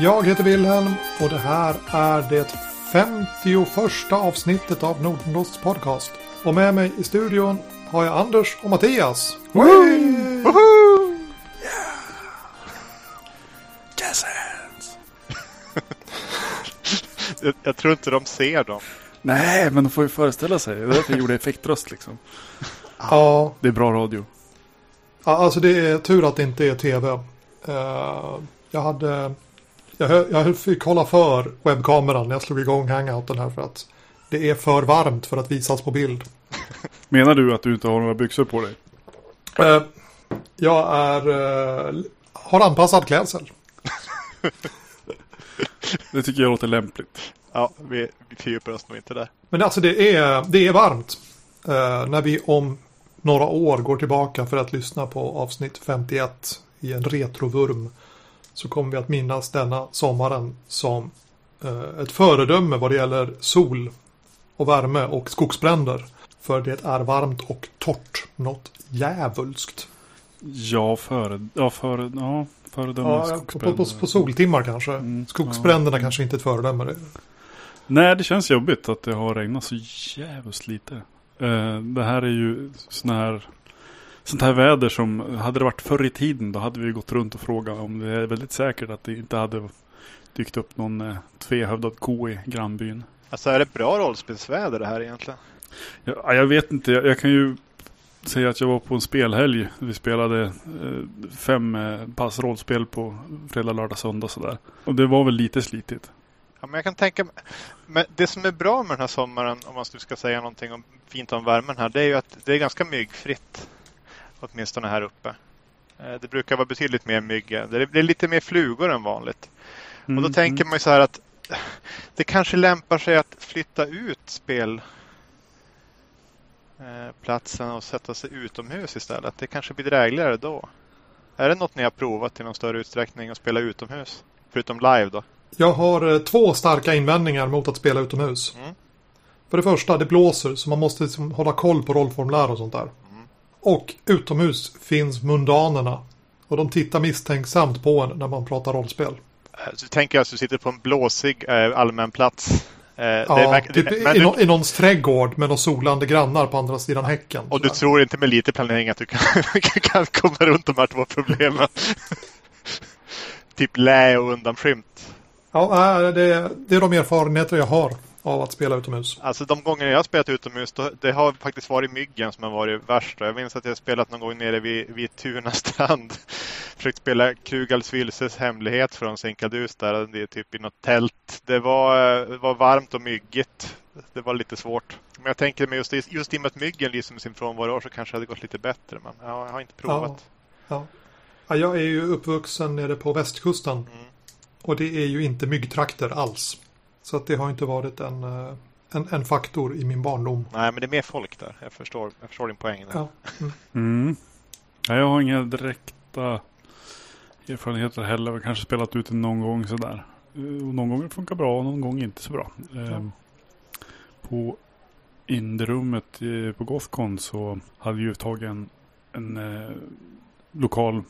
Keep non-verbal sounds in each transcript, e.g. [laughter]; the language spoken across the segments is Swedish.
Jag heter Wilhelm och det här är det 51 avsnittet av Nordendosts podcast. Och med mig i studion har jag Anders och Mattias. Whee! Jazz hands. [laughs] Jag, jag tror inte de ser dem. Nej, men de får ju föreställa sig. Det är därför jag gjorde effektröst liksom. Ja, Det är bra radio. ja, alltså det är tur att det inte är tv. Eh, jag hade... Jag, jag fick hålla för webbkameran när jag slog igång hangouten här för att det är för varmt för att visas på bild. [laughs] Menar du att du inte har några byxor på dig? Eh, jag är... eh, har anpassad klädsel. [laughs] Det tycker jag låter lämpligt. Ja, vi, vi fördjupar oss nog inte där. Men alltså det är, det är varmt. Eh, när vi om några år går tillbaka för att lyssna på avsnitt 51 i en retrovurm så kommer vi att minnas denna sommaren som eh, ett föredöme vad det gäller sol och värme och skogsbränder. För det är varmt och torrt. Något djävulskt. Ja, före... Ja, före... Ja, föredöme Ja, på, på, på, på soltimmar kanske. Mm, Skogsbränderna ja. kanske inte är ett föredöme. Nej, det känns jobbigt att det har regnat så jävligt lite. Eh, det här är ju sån här... Sånt här väder som, hade det varit förr i tiden då hade vi gått runt och frågat om det är väldigt säkert att det inte hade dykt upp någon eh, tvehövdad ko i grannbyn. Alltså är det bra rollspelsväder det här egentligen? Ja, jag vet inte, jag, jag kan ju säga att jag var på en spelhelg. Vi spelade eh, fem eh, pass rollspel på fredag, lördag, söndag sådär. Och det var väl lite slitigt. Ja, men jag kan tänka Men det som är bra med den här sommaren, om man nu ska säga någonting om, fint om värmen här, det är ju att det är ganska myggfritt. Åtminstone här uppe. Eh, Det brukar vara betydligt mer mygg. Det är, lite mer flugor än vanligt. Mm, Och då tänker man ju så här att det kanske lämpar sig att flytta ut spel eh, platsen och sätta sig utomhus istället. Det kanske blir drägligare då. Är det något ni har provat i någon större utsträckning att spela utomhus? Förutom live då? Jag har eh, två starka invändningar mot att spela utomhus. Mm. För det första, det blåser så man måste liksom hålla koll på rollformulär och sånt där. Och utomhus finns mundanerna. Och de tittar misstänksamt på en när man pratar rollspel. Eh, Så tänker jag att du sitter på en blåsig eh, allmän plats. Eh, det är Ja, typ i, du, nå- i någons trädgård med några solande grannar på andra sidan häcken. och du tror inte med lite planering att du kan, [laughs] kan komma runt de här två problemen? [laughs] typ lä och undanskymt. Ja, det, det är de erfarenheter jag har av att spela utomhus. Alltså de gånger jag har spelat utomhus, då, det har faktiskt varit myggen som har varit värst. Jag minns att jag spelat någon gång nere vid, vid Tuna strand. [laughs] Försökt spela Krugals Vilses hemlighet från Sinkadus där. Det är typ i något tält. Det var, det var varmt och myggigt. Det var lite svårt. Men jag tänker mig just, just i och med att myggen lyser med sin frånvaro så kanske det hade gått lite bättre. Men ja, jag har inte provat. Ja. Ja, jag är ju uppvuxen nere på västkusten. Mm. Och det är ju inte myggtrakter alls. Så att det har inte varit en, eh, en, en faktor i min barndom. Nej, men det är mer folk där. Jag förstår, jag förstår din poäng. Där. Ja. Mm. Mm. Ja, jag har inga direkta erfarenheter heller. Jag har kanske spelat ut det någon gång sådär. Eh, någon gång funkar bra och någon gång inte så bra. Eh, På inrummet eh, på Gothcon så hade vi ju tagit en, en eh, lokal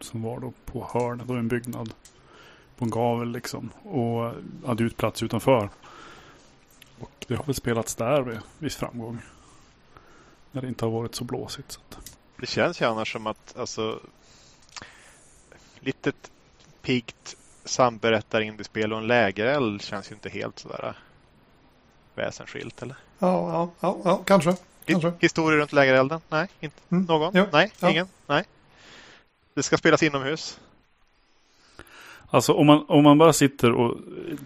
som var då på hörnet av en byggnad. På en gavel liksom. Och hade ut plats utanför. Och det har väl spelats där med viss framgång. När det inte har varit så blåsigt. Så att. Det känns ju annars som att alltså, litet piggt samberättar-indiespel och en lägereld känns ju inte helt sådär väsensskilt eller? Ja, ja, ja, ja kanske. Kanske. Historier runt lägerelden? Nej, inte Mm. någon? Jo, Nej, ja. ingen? Nej. Det ska spelas inomhus? Alltså om man, om man bara sitter och eh,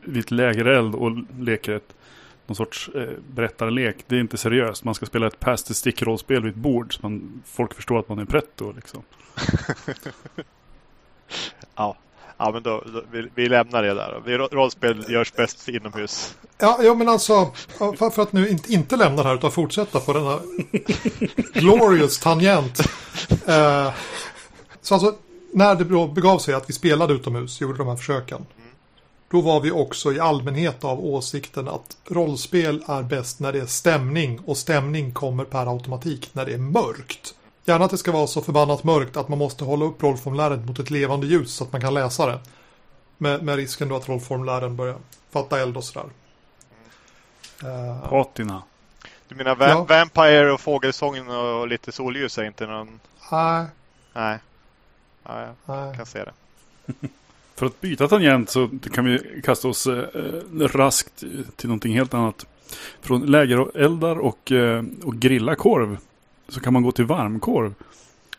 vid ett lägereld och leker ett någon sorts eh, berättarlek. Det är inte seriöst. Man ska spela ett pass the stick rollspel vid ett bord. Så man, folk förstår att man är pretto liksom. [laughs] Ja. Ja, men då, då vi, vi lämnar det där. Vi, rollspel görs bäst inomhus. Ja, ja men alltså, för, för att nu inte, inte lämna det här utan fortsätta på denna [laughs] glorious tangent. Eh, så alltså, när det begav sig att vi spelade utomhus, gjorde de här försöken. Då var vi också i allmänhet av åsikten att rollspel är bäst när det är stämning och stämning kommer per automatik när det är mörkt. Gärna att det ska vara så förbannat mörkt att man måste hålla upp rollformuläret mot ett levande ljus så att man kan läsa det. Med, med risken då att rollformulären börjar fatta eld och sådär. Eh, Patina. Du menar va- Ja. Vampire och Fågelsången och lite solljus är inte någon... Nej, Nej. Ja, jag nej. kan se det. [laughs] För att byta tangent så kan vi kasta oss eh, raskt till någonting helt annat. Från lägereldar och, eh, och grilla korv så kan man gå till varmkorv.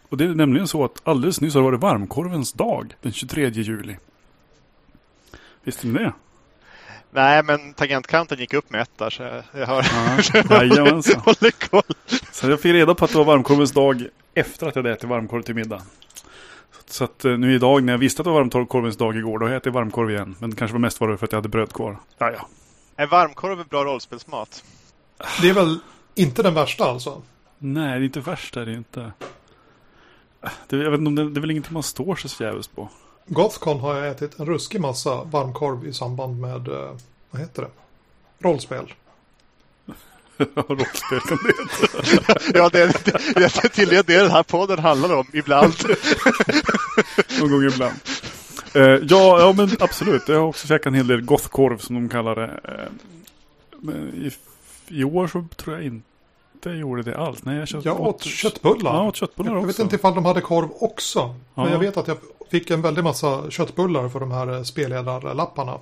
Och det är nämligen så att alldeles nyss har det varit varmkorvens dag den 23 juli. Visste ni det? Nej, men tangentkanten gick upp med ett där så jag, har... Ja, [laughs] jajamensan. håller koll. Så jag fick reda på att det var varmkorvens dag efter att jag hade ätit varmkorv till middag. Så, så att eh, nu idag när jag visste att det var varmkorvens dag igår, då har jag varmkorv igen. Men kanske var mest var det för att jag hade bröd kvar. Ja, ja. Är varmkorv en bra rollspelsmat? Det är väl inte den värsta alltså? Nej, det är inte värst är det inte. Det, jag vet inte det, det är väl ingenting man står sig så jävligt på. Gothcon har jag ätit en ruskig massa varmkorv i samband med, eh, vad heter det? Rollspel. Rollspel kan det heta. Ja, det, det, det tydligen det den här podden handlar om ibland. [laughs] Någon gång ibland. Eh, ja, ja, men absolut. Jag har också käkat en hel del gothkorv som de kallar det. Eh, men i, I år så tror jag inte jag gjorde det alls. Nej, jag, köpt, Jag åt köttbullar. Ja, jag åt köttbullar Jag också. vet inte ifall de hade korv också. Ja. Men jag vet att jag fick en väldig massa köttbullar för de här spelledarlapparna.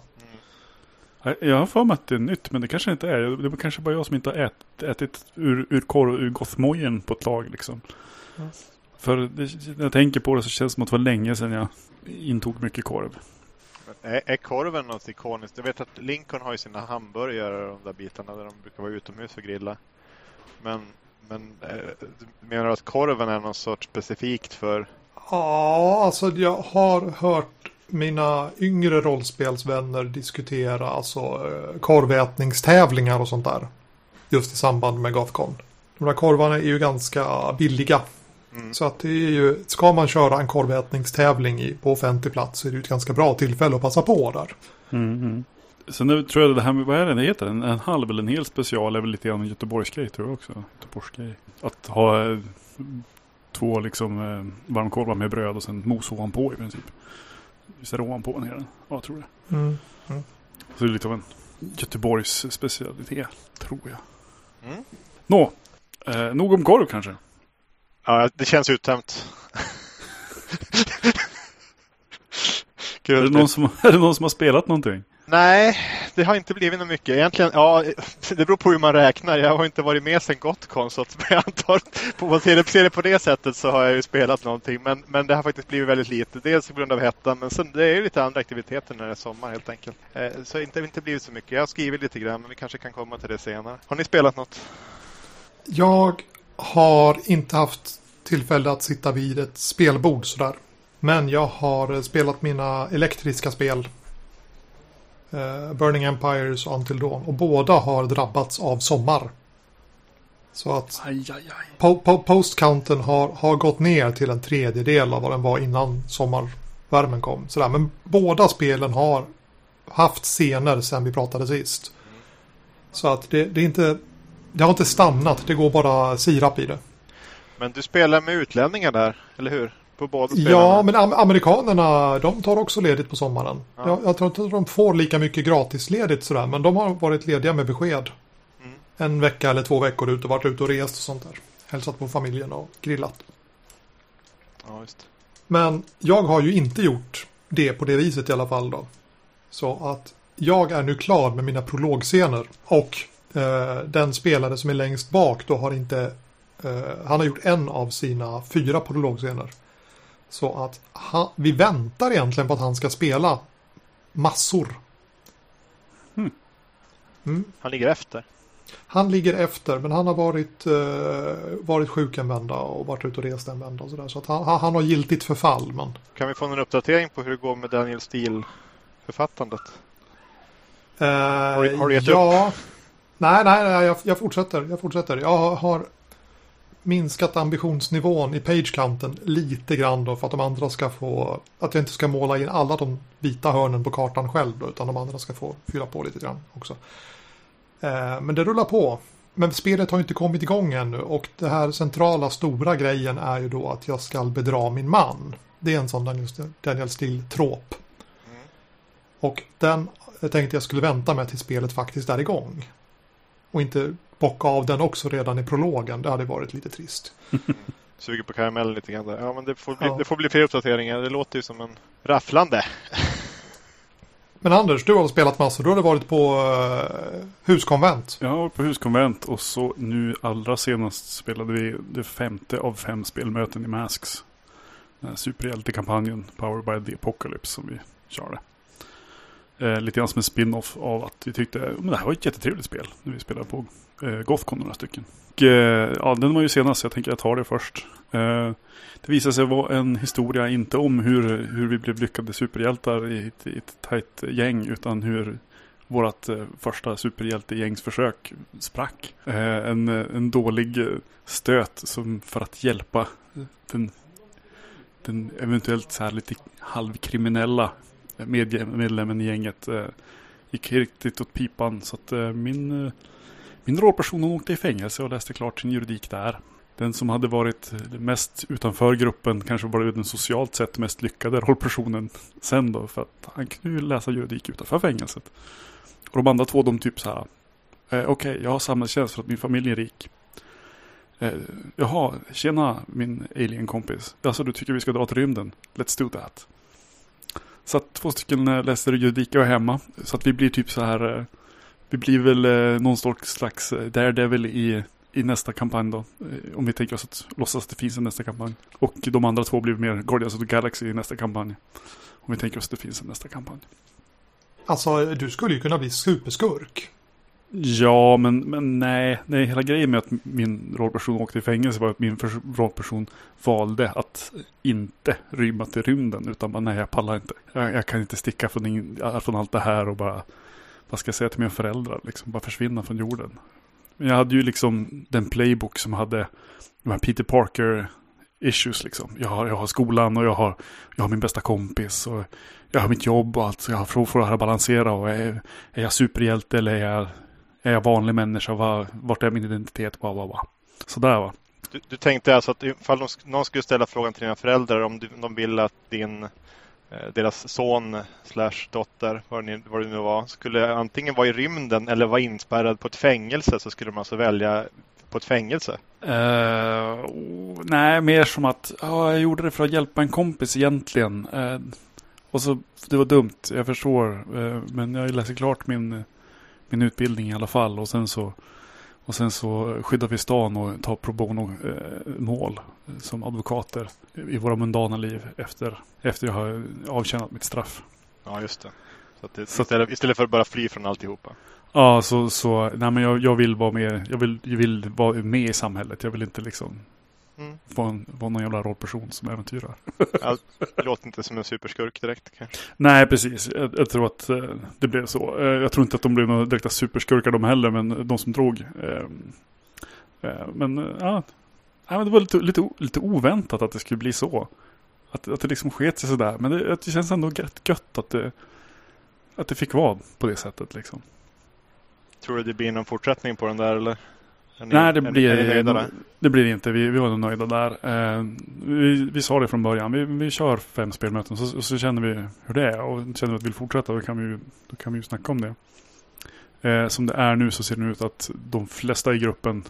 Jag har för mig att det är nytt, men det kanske inte är. Det är kanske bara jag som inte har ät, ätit ur, ur korv ur gothmojen på ett tag. Liksom. Ja. För det, när jag tänker på det så känns det som att det var länge sedan jag intog mycket korv. Är, är korven något ikoniskt? Jag vet att Lincoln har ju sina hamburgare och de där bitarna där de brukar vara utomhus och grilla. Men, men eh, menar du att korven är någon sorts specifikt för... Ja, alltså jag har hört mina yngre rollspelsvänner diskutera alltså eh, korvätningstävlingar och sånt där. Just i samband med Gothcon. De där korvarna är ju ganska billiga. Mm. Så att det är ju, ska man köra en korvätningstävling i, på offentlig plats så är det ju ett ganska bra tillfälle att passa på där. Mm, Sen nu tror jag det här med, vad är det det heter? En, en halv eller en hel special är väl lite grann en Göteborgsgrej tror jag också. Göteborgsgrej. Att ha eh, två liksom eh, varmkorvar med bröd och sen mos ovanpå i princip. Det ovanpå en hel? Ja, jag tror det. Mm. Så det är lite av en Göteborgs specialitet, tror jag. Mm. Nå, eh, nog om korv kanske. Ja, det känns uttömt. [laughs] Är det, någon som, är det någon som har spelat någonting? Nej, det har inte blivit något mycket. Egentligen, ja, [laughs] det beror på hur man räknar. Jag har inte varit med sedan Gotcon så att [laughs] jag antar, på vad ser det, ser det på det sättet så har jag ju spelat någonting. Men, men det har faktiskt blivit väldigt lite. Dels på grund av hettan, men sen det är ju lite andra aktiviteter när det är sommar helt enkelt. Eh, så inte inte blivit så mycket. Jag har skrivit lite grann, men vi kanske kan komma till det senare. Har ni spelat något? Jag har inte haft tillfälle att sitta vid ett spelbord sådär. Men jag har spelat mina elektriska spel. Eh, Burning Empires och Until Dawn. Och båda har drabbats av sommar. Så att Aj, aj, aj. po- po- postcounten har, har gått ner till en tredjedel av vad den var innan sommarvärmen kom. Sådär. Men båda spelen har haft scener sedan vi pratade sist. Så att det, det är inte... Det har inte stannat. Det går bara sirap i det. Men du spelar med utlänningar där, eller hur? På båda Ja, men am- amerikanerna de tar också ledigt på sommaren. Ja. Jag, jag tror inte att de får lika mycket gratisledigt sådär. Men de har varit lediga med besked. Mm. En vecka eller två veckor ut och varit ute och rest och sånt där. Hälsat på familjen och grillat. Ja, just. Men jag har ju inte gjort det på det viset i alla fall då. Så att jag är nu klar med mina prologscener. Och eh, den spelare som är längst bak då har inte... Eh, han har gjort en av sina fyra prologscener. Så att han, vi väntar egentligen på att han ska spela massor. Mm. Han ligger efter. Han ligger efter men han har varit, eh, varit sjuk en vända och varit ute och rest en vända och sådär. Så att han, han har giltigt förfall men Kan vi få en uppdatering på hur det går med Daniel Steele-författandet? Eh, har du gett ja. Nej, nej, nej jag, jag fortsätter. Jag fortsätter. Jag har minskat ambitionsnivån i page-counten lite grann då för att de andra ska få... Att jag inte ska måla in alla de vita hörnen på kartan själv då, utan de andra ska få fylla på lite grann också. Eh, men det rullar på. Men spelet har inte kommit igång ännu och det här centrala stora grejen är ju då att jag ska bedra min man. Det är en sån Daniel, Daniel Steele-tråp. Och den jag tänkte jag skulle vänta med till spelet faktiskt är igång. Och inte bocka av den också redan i prologen. Det hade varit lite trist. [laughs] Suger på karamellen lite grann där. Ja, men det får, bli, ja. det får bli fler uppdateringar. Det låter ju som en rafflande. [laughs] Men Anders, du har spelat massor. Du har varit på uh, huskonvent. Jag har varit på huskonvent och så nu allra senast spelade vi det femte av fem spelmöten i Masks. Den här superhjältekampanjen Power by the Apocalypse som vi körde. Eh, lite grann som en spin-off av att vi tyckte men det här var ett jättetrevligt spel när vi spelade på eh, Gothcon några stycken. Och, eh, ja, den var ju senast, jag tänker jag tar det först. Eh, det visade sig vara en historia inte om hur, hur vi blev lyckade superhjältar i ett, i ett tajt gäng utan hur vårt eh, första superhjältegängsförsök sprack. Eh, en, en dålig stöt som för att hjälpa den, den eventuellt så här lite halvkriminella medlemmen i gänget eh, gick riktigt åt pipan. Så att eh, min, eh, min rollperson åkte i fängelse och läste klart sin juridik där. Den som hade varit mest utanför gruppen kanske var den socialt sett mest lyckade rollpersonen sen då. För att han kunde ju läsa juridik utanför fängelset. Och de andra två de typ så här. Eh, Okej, okay, jag har samhällstjänst för att min familj är rik. Eh, jaha, tjena min alien-kompis. Alltså du tycker vi ska dra till rymden? Let's do that. Så att två stycken eh, läser juridik och är hemma. Så att vi blir typ så här. Eh, vi blir väl eh, någon slags Daredevil i, i nästa kampanj då. Om vi tänker oss att låtsas att det finns en nästa kampanj. Och de andra två blir mer Guardians of the Galaxy i nästa kampanj. Om vi tänker oss att det finns en nästa kampanj. Alltså, du skulle ju kunna bli superskurk. Ja, men, men nej, nej. Hela grejen med att min rollperson åkte i fängelse var att min rollperson valde att inte rymma till rymden. Utan bara, nej, jag pallar inte. Jag, jag kan inte sticka från, in, från allt det här och bara, vad ska jag säga till mina föräldrar? Liksom, bara försvinna från jorden. Jag hade ju liksom den playbook som hade de här Peter Parker issues liksom. Jag har, jag har skolan och jag har, jag har min bästa kompis och jag har mitt jobb och allt. Så jag får, får det här balansera och är, är jag superhjälte eller är jag är jag vanlig människa? Var, vart är min identitet? Bla, bla, bla. Sådär va. Du, du tänkte alltså att ifall någon skulle ställa frågan till dina föräldrar om de vill att din eh, deras son slash dotter, vad det, vad det nu var, skulle antingen vara i rymden eller vara inspärrad på ett fängelse så skulle de alltså välja på ett fängelse? Uh, nej, mer som att oh, jag gjorde det för att hjälpa en kompis egentligen. Uh, och så, det var dumt, jag förstår. Uh, men jag läser klart min min utbildning i alla fall. Och sen så, och sen så skyddar vi stan och tar pro bono-mål eh, som advokater i våra mundana liv efter, efter jag har avtjänat mitt straff. Ja, just det. Så, det, så istället, istället, för att bara fly från alltihopa. Ja, så, så nej, men jag, jag vill vara med. Jag vill, jag vill vara med i samhället. Jag vill inte liksom Mm. Vara, en, vara någon jävla rollperson som äventyrar. [laughs] ja, det låter inte som en superskurk direkt kanske. Nej, precis. Jag, jag tror att eh, det blev så. Eh, jag tror inte att de blev några direkta superskurkar de heller, men de som drog. Ehm, eh, men ja, ja det var lite, lite, lite oväntat att det skulle bli så. Att, att det liksom sket sig sådär. Men det, det känns ändå gött, gött att det, att det fick vara på det sättet liksom. Tror du det blir någon fortsättning på den där eller? Ni, Nej, det blir, det, det blir inte. Vi, vi var nog nöjda där. Eh, vi, vi sa det från början. Vi, vi kör fem spelmöten så, så känner vi hur det är. Och känner vi att vi vill fortsätta då kan vi, då kan vi ju snacka om det. Eh, som det är nu så ser det ut att de flesta i gruppen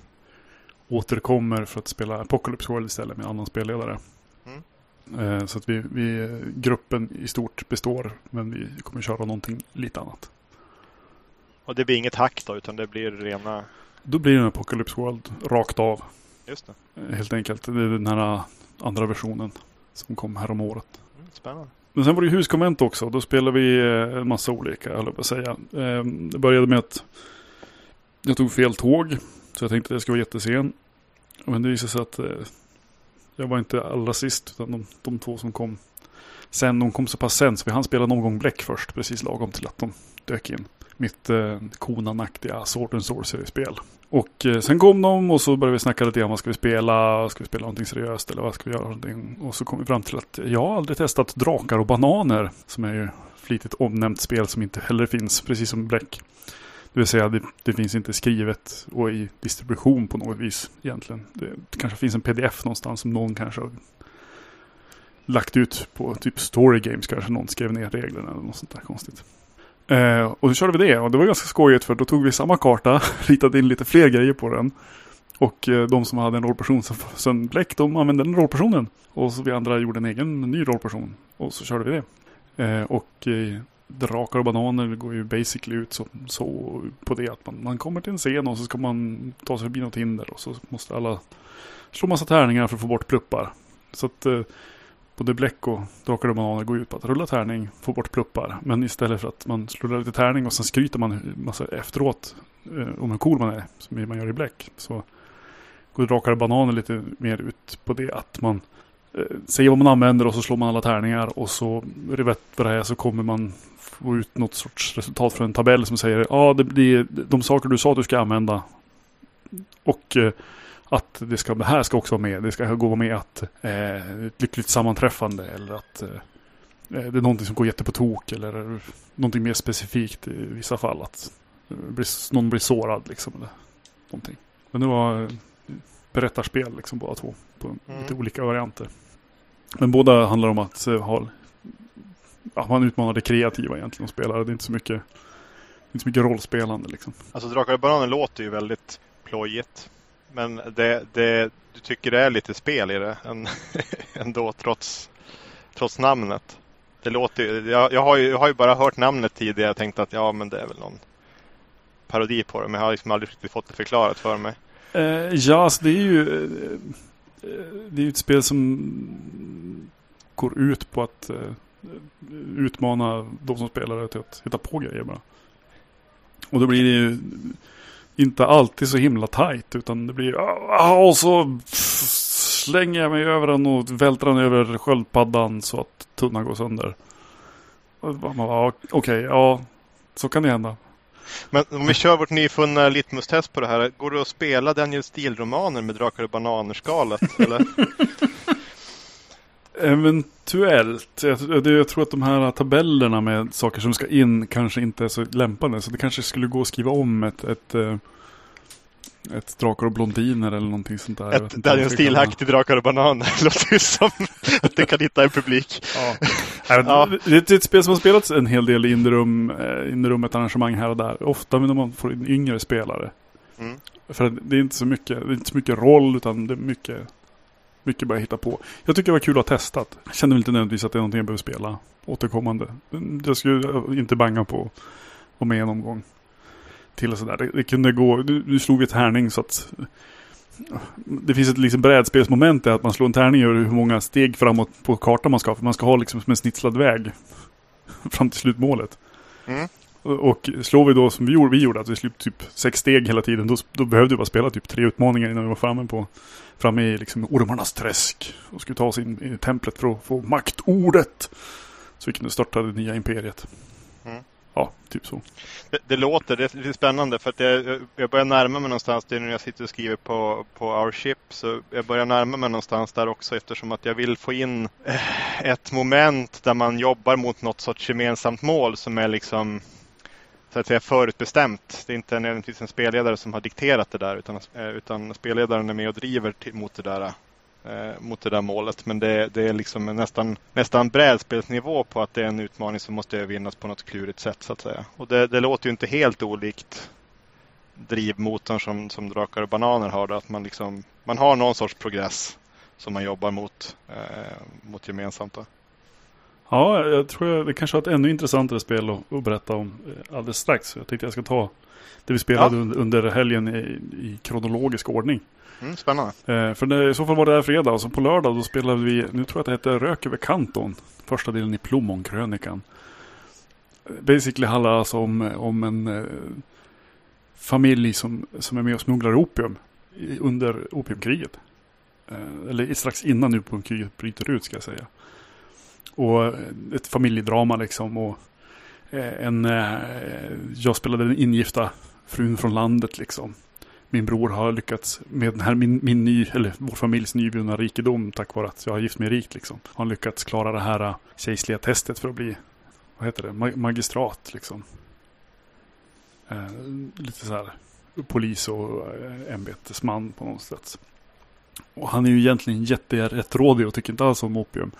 återkommer för att spela Apocalypse World istället med annan spelledare. Mm. Eh, så att vi, vi, gruppen i stort består. Men vi kommer köra någonting lite annat. Och det blir inget hack då utan det blir rena då blir det en Apocalypse World rakt av. Just det. Eh, helt enkelt. Det är den här andra versionen som kom här om året. Mm, spännande. Men sen var det huskonvent också. Då spelade vi eh, en massa olika, höll jag på att säga. Eh, det började med att jag tog fel tåg. Så jag tänkte att jag skulle vara jättesen. Men det visade sig att jag var inte allra sist. Utan de, de två som kom sen, de kom så pass sen. Så vi hann spela någon gång bläck först. Precis lagom till att de dök in mitt eh, konanaktiga Sword and Sorcery-spel. Och eh, sen kom de och så började vi snacka lite om Vad ska vi spela? Ska vi spela någonting seriöst eller vad ska vi göra? Någonting? Och så kom vi fram till att jag har aldrig testat Drakar och Bananer. Som är ju flitigt omnämnt spel som inte heller finns, precis som Bläck. Det vill säga det, det, finns inte skrivet och i distribution på något vis egentligen. Det, det kanske finns en pdf någonstans som någon kanske har lagt ut på typ Story Games kanske någon skrev ner reglerna eller något sånt där konstigt. Eh, och då körde vi det och det var ganska skojigt för då tog vi samma karta, [laughs] ritade in lite fler grejer på den. Och eh, de som hade en rollperson som, [laughs] sen Bläck, de använde den rollpersonen. Och så vi andra gjorde en egen ny rollperson. Och så körde vi det. Eh, och eh, Drakar och bananer går ju basically ut så, så på det att man, man kommer till en scen och så ska man ta sig förbi något hinder och så måste alla slå massa tärningar för att få bort pluppar. Så att eh, både bläck och drakar och bananer går ut på att rulla tärning, få bort pluppar. Men istället för att man slår lite tärning och sen skryter man massa efteråt eh, om hur cool man är, som man gör i bläck. Så går drakar och bananer lite mer ut på det att man eh, säger vad man använder och så slår man alla tärningar och så vet vad det är så kommer man få ut något sorts resultat från en tabell som säger ja det blir de saker du sa att du ska använda. Och eh, att det, ska, det här ska också vara med. Det ska gå med att eh, ett lyckligt sammanträffande eller att eh, det är någonting som går jätte på tok eller någonting mer specifikt i vissa fall. Att någon blir sårad liksom. Eller någonting. Men det var eh, berättarspel liksom båda två. På mm. lite olika varianter. Men båda handlar om att eh, ha ja, man utmanar det kreativa egentligen och spelar. Det är inte så mycket, inte så mycket rollspelande liksom. Alltså Drakar och Bananer låter ju väldigt plojigt. Men det, det, du tycker det är lite spel i det [laughs] ändå trots, trots namnet. Det låter jag, jag, har ju, jag har ju bara hört namnet tidigare och tänkt att ja men det är väl någon parodi på det. Men jag har liksom aldrig riktigt fått det förklarat för mig. Uh, ja, alltså det är ju eh, det är ju ett spel som går ut på att uh, utmana de som spelar till att hitta på grejer bara. Och då blir det ju inte alltid så himla tajt utan det blir ah, och så slänger jag mig över den och välter den över sköldpaddan så att tunnan går sönder. Okej, okay, ja, så kan det hända. Men om vi kör vårt nyfunna litmustest på det här. Går det att spela Daniel Steele-romaner med Drakar och bananer-skalet? [laughs] Eventuellt. Jag, jag, tror att de här tabellerna med saker som ska in kanske inte är så lämpande. Så det kanske skulle gå att skriva om ett, ett, eh, ett Drakar och blondiner eller någonting sånt där. Ett Daniel Steele-hack till Drakar och bananer. [laughs] Låter ju som att det kan hitta en publik. Ja. ja. Det är ett spel som har spelats en hel del i Inderum, eh, Inderum ett arrangemang här och där. Ofta när man får in yngre spelare. Mm. För det är inte så mycket, det är inte så mycket roll utan det är mycket mycket bara hitta på. Jag tycker det var kul att ha testat. Jag kände inte nödvändigtvis att det är någonting jag behöver spela återkommande. Jag skulle inte banga på att vara med en omgång till och sådär. Det, det kunde gå, nu, nu slog vi ett tärning så att det finns ett liksom brädspelsmoment i att man slår en tärning över hur många steg framåt på kartan man ska. För man ska ha liksom som en snitslad väg fram till slutmålet. Mm. Och slår vi då som vi gjorde, vi gjorde att vi slog typ sex steg hela tiden. Då, då behövde vi bara spela typ tre utmaningar innan vi var framme på framme i liksom ormarnas träsk. Och skulle ta oss in i templet för att få maktordet. Så vi kunde starta det nya imperiet. Mm. Ja, typ så. Det, det, låter, det är lite spännande för att jag, jag börjar närma mig någonstans. Det är när jag sitter och skriver på, på Our Ship. Så jag börjar närma mig någonstans där också eftersom att jag vill få in eh, ett moment där man jobbar mot något sorts gemensamt mål som är liksom så att säga förutbestämt. Det är inte nödvändigtvis en spelledare som har dikterat det där utan, eh, utan spelledaren är med och driver till, mot, det där, eh, mot det där målet. Men det, det är liksom nästan, nästan brädspelsnivå på att det är en utmaning som måste övervinnas på något klurigt sätt så att säga. Och det, det låter ju inte helt olikt drivmotorn som, som Drakar och Bananer har. Då, att man, liksom, man har någon sorts progress som man jobbar mot, eh, mot gemensamt. Då. Ja, jag tror det kanske har ett ännu intressantare spel att, att berätta om eh, alldeles strax. Jag tänkte jag ska ta det vi spelade ja. under helgen i, i kronologisk ordning. Mm, spännande. Eh, för det, i så fall var det här fredag och så på lördag då spelade vi, nu tror jag att det hette Rök över kanton. Första delen i Plommonkrönikan. Basically handlar alltså om, om en eh, familj som, som är med och smugglar opium under opiumkriget. Eh, eller strax innan opiumkriget bryter ut ska jag säga. Och ett familjedrama liksom. Och eh, en, eh, jag spelade den ingifta frun från landet liksom. Min bror har lyckats med den här, min, min ny, eller vår familjs nyvunna rikedom tack vare att jag har gift mig rikt liksom. Har lyckats klara det här eh, kejserliga testet för att bli, vad heter det, magistrat liksom. Eh, lite så här polis och ämbetesman på något sätt. Och han är ju egentligen jätterättrådig och tycker inte alls om opium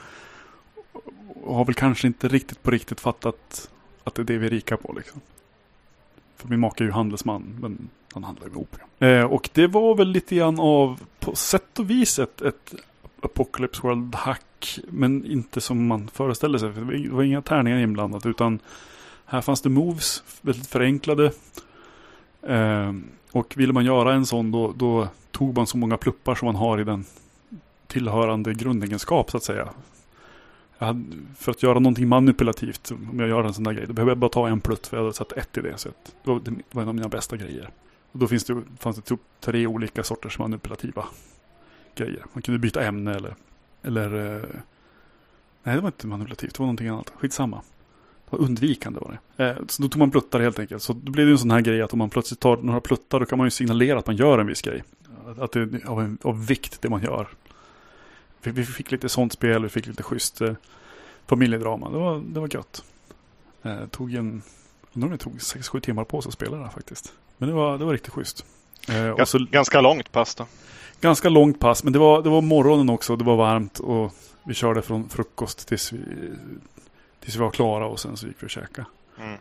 och har väl kanske inte riktigt på riktigt fattat att det är det vi är rika på liksom. För min make är ju handelsman, men han handlar ju med opium. Eh, och det var väl lite grann av, på sätt och vis, ett, ett Apocalypse World-hack. Men inte som man föreställde sig. För det var inga tärningar inblandat, utan här fanns det moves, väldigt förenklade. Eh, och ville man göra en sån då, då tog man så många pluppar som man har i den tillhörande grundegenskap så att säga. För att göra någonting manipulativt, om jag gör en sån där grej, då behöver jag bara ta en plutt för jag hade satt ett i det. Så det, var, en av mina bästa grejer. Och då finns det, fanns det typ tre olika sorters manipulativa grejer. Man kunde byta ämne eller, eller eh, Nej, det var inte manipulativt, det var någonting annat. Skitsamma. Det var undvikande var det. Eh, så då tog man pluttar helt enkelt. Så då blev det en sån här grej att om man plötsligt tar några pluttar då kan man ju signalera att man gör en viss grej. Att det är av, av vikt det man gör. Vi, fick lite sånt spel, vi fick lite schysst eh, familjedrama. Det var, det var gött. Eh, tog en, undrar om det tog 6-7 timmar på sig att spela det här faktiskt. Men det var, det var riktigt schysst. Eh, Gans, så, ganska långt pass då? Ganska långt pass, men det var, det var morgonen också. Det var varmt och vi körde från frukost tills vi, tills vi var klara och sen så gick vi och käkade. Mm.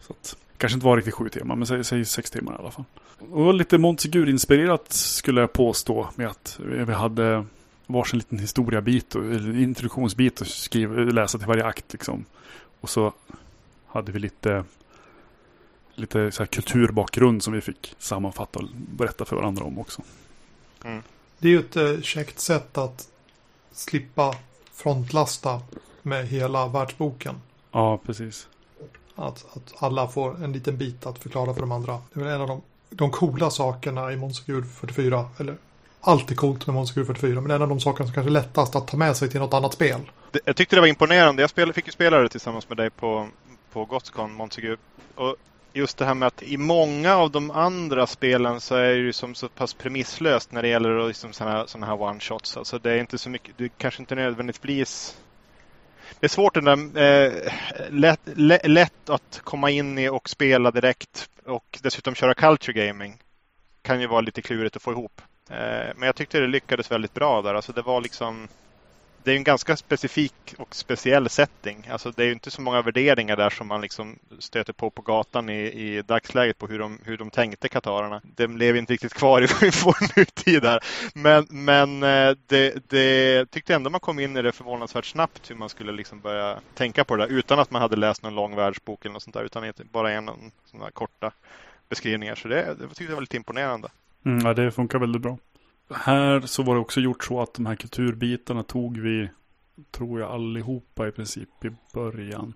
Så att, kanske inte var riktigt sju timmar, men säg, säg sex timmar i alla fall. Och lite Montsegur-inspirerat skulle jag påstå med att vi hade varsin liten historiabit, eller introduktionsbit att skriva, läsa till varje akt liksom. Och så hade vi lite, lite så här kulturbakgrund som vi fick sammanfatta och berätta för varandra om också. Mm. Det är ju ett eh, käckt sätt att slippa frontlasta med hela världsboken. Ja, precis. Att, att alla får en liten bit att förklara för de andra. Det är väl en av de, de coola sakerna i Monsegur 44. Eller Alltid coolt med Monsegur 44. Men en av de sakerna som kanske är lättast att ta med sig till något annat spel. Jag tyckte det var imponerande. Jag fick ju spela det tillsammans med dig på, på Gothcon Monsegur. Och just det här med att i många av de andra spelen så är det ju som så pass premisslöst när det gäller liksom sådana, här one-shots. Alltså det är inte så mycket, det kanske inte nödvändigtvis det är svårt den där, eh, lätt, lätt, lätt, att komma in i och spela direkt och dessutom köra culture gaming. Kan ju vara lite klurigt att få ihop. Eh, men jag tyckte det lyckades väldigt bra där. Alltså det var liksom det är en ganska specifik och speciell setting. Alltså det är inte så många värderingar där som man liksom stöter på på gatan i, i dagsläget på hur de, hur de tänkte katarerna. De lever inte riktigt kvar [laughs] i vår nutid där. Men, men eh, det, det tyckte ändå man kom in i det förvånansvärt snabbt hur man skulle liksom börja tänka på det där utan att man hade läst någon lång världsbok eller något sånt där utan bara en sådana korta beskrivningar. Så det, det tyckte jag var lite imponerande. Mm, ja, det funkar väldigt bra här så var det också gjort så att de här kulturbitarna tog vi, tror jag allihopa i princip i början.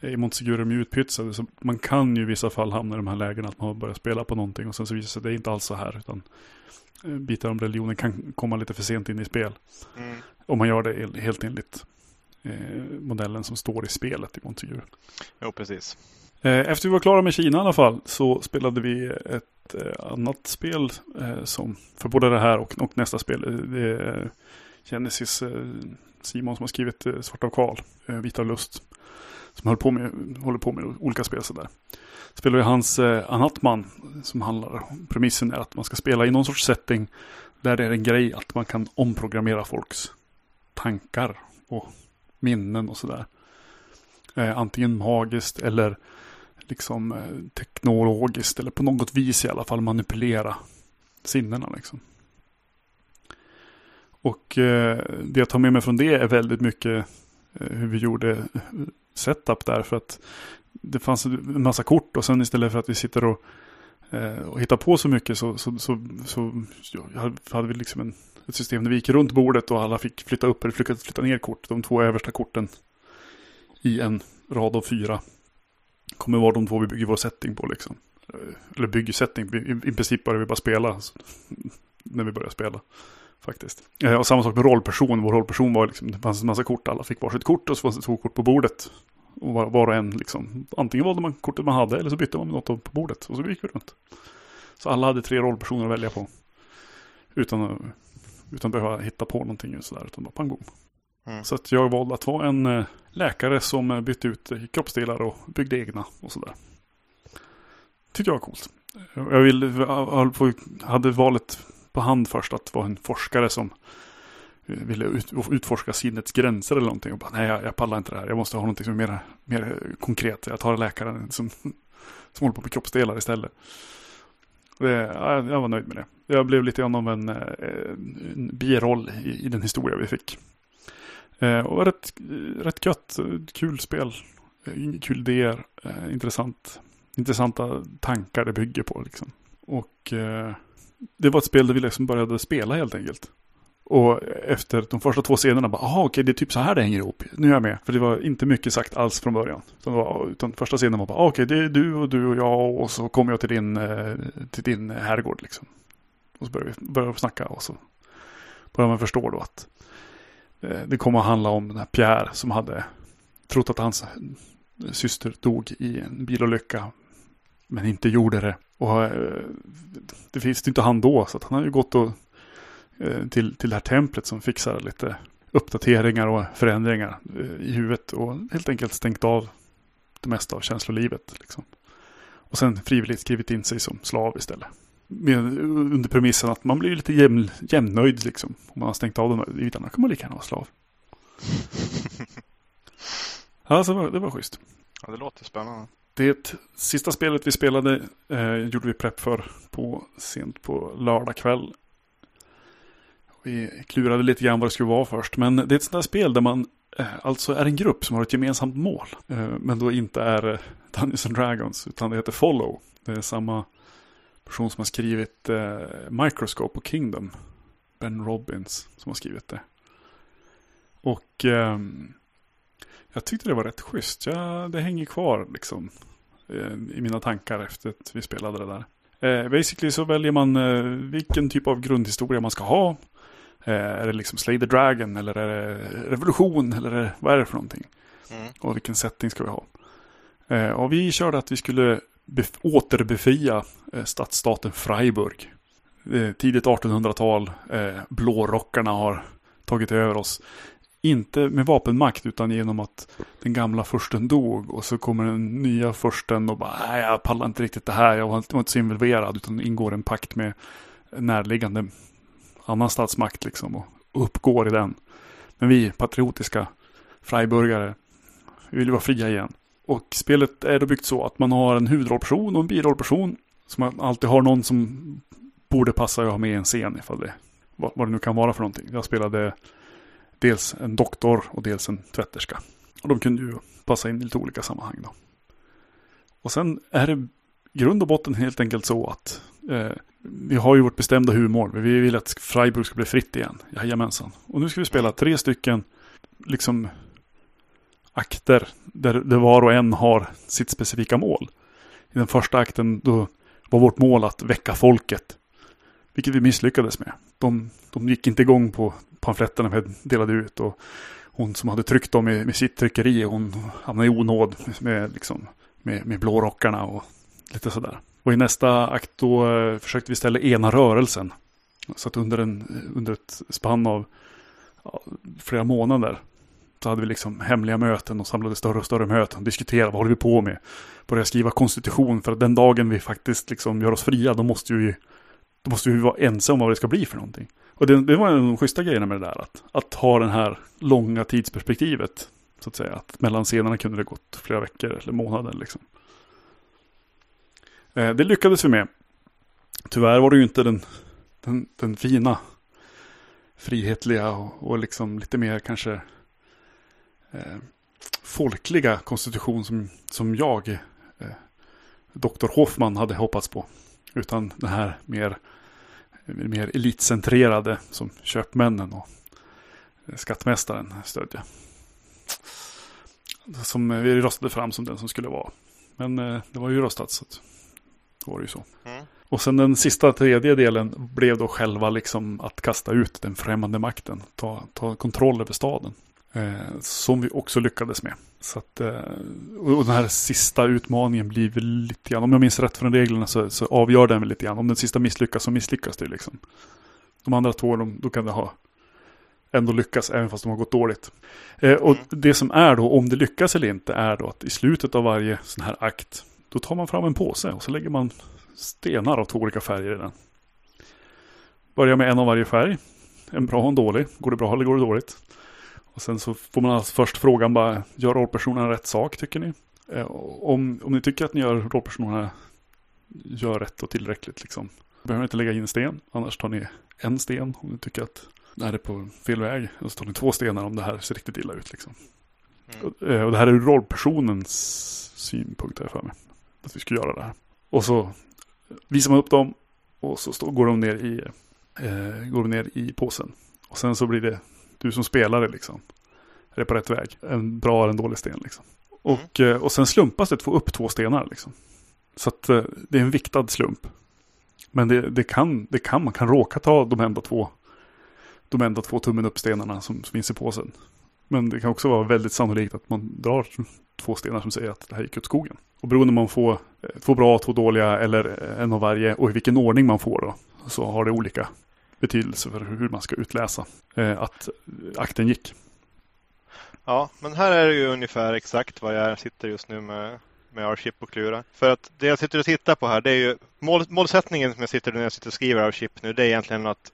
I Montsegur är de utpytsade så man kan ju i vissa fall hamna i de här lägena att man börjar spela på någonting och sen så visar det sig att det är inte alls så här utan eh, bitar om religionen kan komma lite för sent in i spel. Mm. Om man gör det helt enligt eh, modellen som står i spelet i Montsegur. Jo, precis. Eh, efter vi var klara med Kina i alla fall så spelade vi ett eh, annat spel eh, som för både det här och, och nästa spel. Det är Genesis Simon som har skrivit Svart av Karl, Vita Lust. Som håller på med, håller på med olika spel sådär. Spelar vi hans Anatman som handlar premissen är att man ska spela i någon sorts setting där det är en grej att man kan omprogrammera folks tankar och minnen och sådär. Eh, antingen magiskt eller liksom eh, teknologiskt eller på något vis i alla fall manipulera sinnena liksom. Och eh, det jag tar med mig från det är väldigt mycket eh, hur vi gjorde eh, setup där för att det fanns en massa kort och sen istället för att vi sitter och, eh, och hittar på så mycket så, så, så, så ja, hade vi liksom en, ett system där vi gick runt bordet och alla fick flytta upp eller flytta, flytta ner kort. De två översta korten i en rad av fyra kommer vara de två vi bygger vår setting på liksom. Eller bygger setting, i, i princip börjar vi bara spela alltså, [laughs] när vi börjar spela. Faktiskt. Eh, och samma sak med rollperson. Vår rollperson var liksom, det fanns en massa kort. Alla fick varsitt kort och så fanns det två kort på bordet. Och var, var och en liksom, antingen valde man kortet man hade eller så bytte man med något på bordet. Och så gick vi runt. Så alla hade tre rollpersoner att välja på. Utan, utan att behöva hitta på någonting och sådär. Utan bara pang bom. Mm. Så att jag valde att vara en eh, läkare som eh, bytte ut eh, kroppsdelar och byggde egna och sådär. Tyckte jag var coolt. Jag ville, hade valet på hand först att vara en forskare som ville ut, utforska sinnets gränser eller någonting. Och bara, nej, jag, jag pallar inte det här. Jag måste ha någonting som är mer, mer konkret. Jag tar läkaren som, [laughs] som håller på med kroppsdelar istället. Det, jag var nöjd med det. Jag blev lite grann av en, en biroll i, i den historia vi fick. Eh, och rätt, rätt gött, kul spel. Eh, kul idéer, eh, intressant, intressanta tankar det bygger på. Liksom. Och eh, det var ett spel där vi liksom började spela helt enkelt. Och efter de första två scenerna bara, aha okej det är typ så här det hänger ihop. Nu är jag med. För det var inte mycket sagt alls från början. Utan, var, utan första scenen var bara, okej det är du och du och jag och så kommer jag till din, eh, till din herrgård liksom. Och så började vi, börjar vi snacka och så började man förstå då att Eh, det kommer att handla om den här Pierre som hade trott att hans eh, syster dog i en bilolycka. Men inte gjorde det. Och eh, det visste inte han då. Så att han har ju gått och, eh, till, till det här templet som fixar lite uppdateringar och förändringar i huvudet. Och helt enkelt stängt av det mesta av känslolivet. Liksom. Och sen frivilligt skrivit in sig som slav istället. Med, under premissen att man blir lite jämn, jämnöjd liksom. Om man har stängt av de här bitarna kan man lika gärna vara slav. [laughs] Ja, så var, det var schysst. Ja, det låter spännande. Det sista spelet vi spelade eh, gjorde vi prepp för på sent på lördag kväll. Vi klurade lite grann vad det skulle vara först. Men det är ett sånt där spel där man eh, alltså är en grupp som har ett gemensamt mål. Eh, men då inte är eh, Dungeons and Dragons utan det heter Follow. Det är samma person som har skrivit eh, Microscope och Kingdom. Ben Robbins som har skrivit det. Och ehm, jag tyckte det var rätt schysst. Ja, det hänger kvar liksom eh, i mina tankar efter att vi spelade det där. Eh, basically så väljer man eh, vilken typ av grundhistoria man ska ha. Eh, är det liksom Slay the Dragon eller är det revolution eller är det, vad är det för någonting? Mm. Och vilken setting ska vi ha? Eh, och vi körde att vi skulle återbefria eh, stadsstaten Freiburg. Eh, tidigt 1800-tal. Eh, blårockarna har tagit över oss inte med vapenmakt utan genom att den gamla försten dog och så kommer den nya försten och bara nej jag pallar inte riktigt det här, jag var inte så involverad utan ingår en pakt med närliggande annan statsmakt liksom och, uppgår i den. Men vi patriotiska freiburgare, vi vill vara fria igen. Och spelet är då byggt så att man har en huvudrollperson och en birollperson Så man alltid har någon som borde passa att ha med i en scen ifall det, vad, vad det nu kan vara för någonting. Jag spelade dels en doktor och dels en tvätterska. Och de kunde ju passa in i lite olika sammanhang då. Och sen är det grund och botten helt enkelt så att eh, vi har ju vårt bestämda huvudmål. Vi vill att Freiburg ska bli fritt igen. Jajamensan. Och nu ska vi spela tre stycken liksom akter där, där var och en har sitt specifika mål. I den första akten då var vårt mål att väcka folket. Vilket vi misslyckades med. De, de gick inte igång på pamfletterna vi delade ut. Och hon som hade tryckt dem med, med sitt tryckeri, hon hamnade i onåd med, liksom, med, med blårockarna och lite sådär. Och i nästa akt då eh, försökte vi ställa ena rörelsen. Så att under, en, under ett spann av ja, flera månader så hade vi liksom hemliga möten och samlade större och större möten. Diskuterade vad håller vi på med. Började skriva konstitution för att den dagen vi faktiskt liksom gör oss fria då måste vi, då måste vi vara ensamma om vad det ska bli för någonting. Och det, det var en av de schyssta grejerna med det där. Att, att ha det här långa tidsperspektivet. Så att säga. Att mellan scenerna kunde det gått flera veckor eller månader. Liksom. Eh, det lyckades vi med. Tyvärr var det ju inte den, den, den fina, frihetliga och, och liksom lite mer kanske eh, folkliga konstitution som, som jag, eh, Dr. Hoffman, hade hoppats på. Utan den här mer mer elitcentrerade som köpmännen och skattmästaren stödja. Som vi röstade fram som den som skulle vara. Men eh, det var ju röstat så att det var ju så. Mm. Och sen den sista tredje delen blev då själva liksom att kasta ut den främmande makten. Ta, ta kontroll över staden. Eh, som vi också lyckades med. Så att, eh, och den här sista utmaningen blir väl lite grann, om jag minns rätt från reglerna så, så avgör den väl lite grann. Om den sista misslyckas så misslyckas det liksom. De andra två, de, då kan det ha ändå lyckas även fast de har gått dåligt. Eh, och mm. det som är då, om det lyckas eller inte, är då att i slutet av varje sån här akt, då tar man fram en påse och så lägger man stenar av två olika färger i den. Börjar med en av varje färg. en bra och en dålig. Går det bra eller går det dåligt? Och sen så får man alltså först frågan bara, gör rollpersonerna rätt sak tycker ni? Eh, om, om ni tycker att ni gör rollpersonerna gör rätt och tillräckligt liksom. Behöver inte lägga in en sten, annars tar ni en sten om ni tycker att det här är på fel väg. Och så tar ni två stenar om det här ser riktigt illa ut liksom. Mm. Och, eh, och det här är rollpersonens synpunkt här för mig. Att vi ska göra det här. Och så visar man upp dem och så står, går de ner i, eh, går de ner i påsen. Och sen så blir det du som spelare liksom. Är det på rätt väg? En bra eller en dålig sten liksom. Och, mm. och sen slumpas det två, upp två stenar liksom. Så att eh, det är en viktad slump. Men det, det, kan, det kan, man kan råka ta de enda två, de enda två tummen upp-stenarna som, som finns i påsen. Men det kan också vara väldigt sannolikt att man drar två stenar som säger att det här gick åt skogen. Och beroende om man får eh, två bra, två dåliga eller en av varje och i vilken ordning man får då. Så har det olika betydelse för hur man ska utläsa eh, att akten gick. Ja, men här är det ju ungefär exakt vad jag sitter just nu med med R-chip och klura. För att det jag sitter och tittar på här, det är ju mål, målsättningen som jag sitter när jag sitter och skriver R-chip nu, det är egentligen att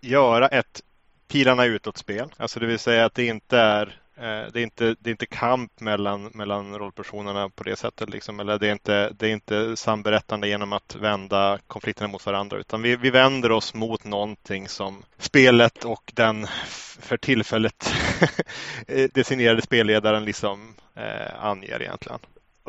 göra ett pilarna utåt-spel. Alltså det vill säga att det inte är Eh, det är, inte, det är inte kamp mellan, mellan rollpersonerna på det sättet. Liksom. Eller det är, inte, det är inte samberättande genom att vända konflikterna mot varandra. Utan vi, vi vänder oss mot någonting som spelet och den för tillfället [laughs] designerade spelledaren liksom, eh, anger egentligen.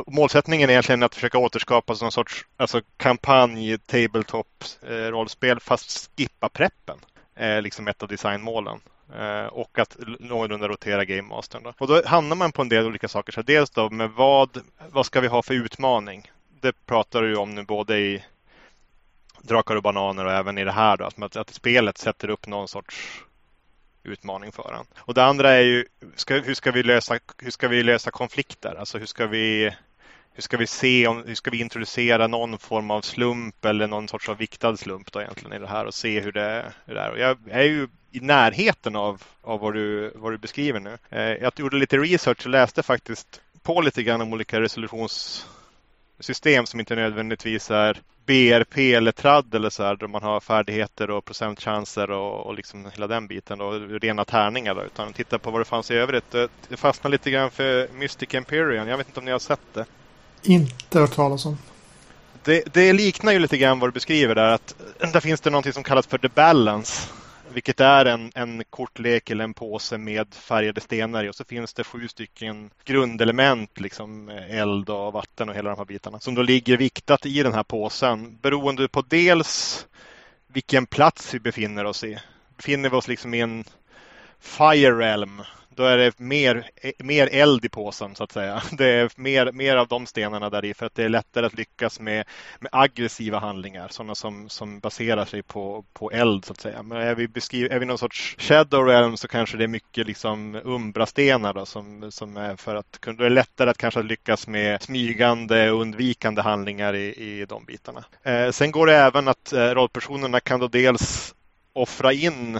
Målsättningen är egentligen att försöka återskapa någon sorts alltså kampanj, tabletop, eh, rollspel fast skippa preppen. Eh, liksom ett av designmålen. Eh, och att någorlunda rotera Game Mastern. Och då hamnar man på en del olika saker. Så dels då med vad, vad ska vi ha för utmaning? Det pratar du om nu både i Drakar och bananer och även i det här då. Att, att spelet sätter upp någon sorts utmaning för en. Och det andra är ju ska, hur, ska vi lösa, hur ska vi lösa konflikter? Alltså hur ska vi hur ska vi se om, hur ska vi introducera någon form av slump eller någon sorts av viktad slump då egentligen i det här och se hur det, hur det är. Och jag är ju i närheten av, av vad, du, vad du beskriver nu. Eh, jag gjorde lite research och läste faktiskt på lite grann om olika resolutionssystem som inte nödvändigtvis är BRP eller TRAD eller så här, där man har färdigheter och procentchanser och, och liksom hela den biten och rena tärningar då, utan titta på vad det fanns i övrigt. Det fastnade lite grann för Mystic Empyrean. Jag vet inte om ni har sett det? Inte hört talas om. Det, det liknar ju lite grann vad du beskriver där att [clears throat] där finns det någonting som kallas för the balance vilket är en, en kortlek eller en påse med färgade stenar i och så finns det sju stycken grundelement, liksom eh, eld och vatten och hela de här bitarna som då ligger viktat i den här påsen beroende på dels vilken plats vi befinner oss i. Befinner vi oss liksom i en Fire Realm då är det mer, mer eld i påsen så att säga. [laughs] Det är mer, mer av de stenarna där i för att det är lättare att lyckas med, med aggressiva handlingar. Sådana som, som baserar sig på, på eld så att säga. Men är vi, beskriv, är vi någon sorts shadow realm så kanske det är mycket liksom umbrastenar då, som, som är för att det är lättare att kanske lyckas med smygande och undvikande handlingar i, i de bitarna. Eh, sen går det även att eh, rollpersonerna kan då dels offra in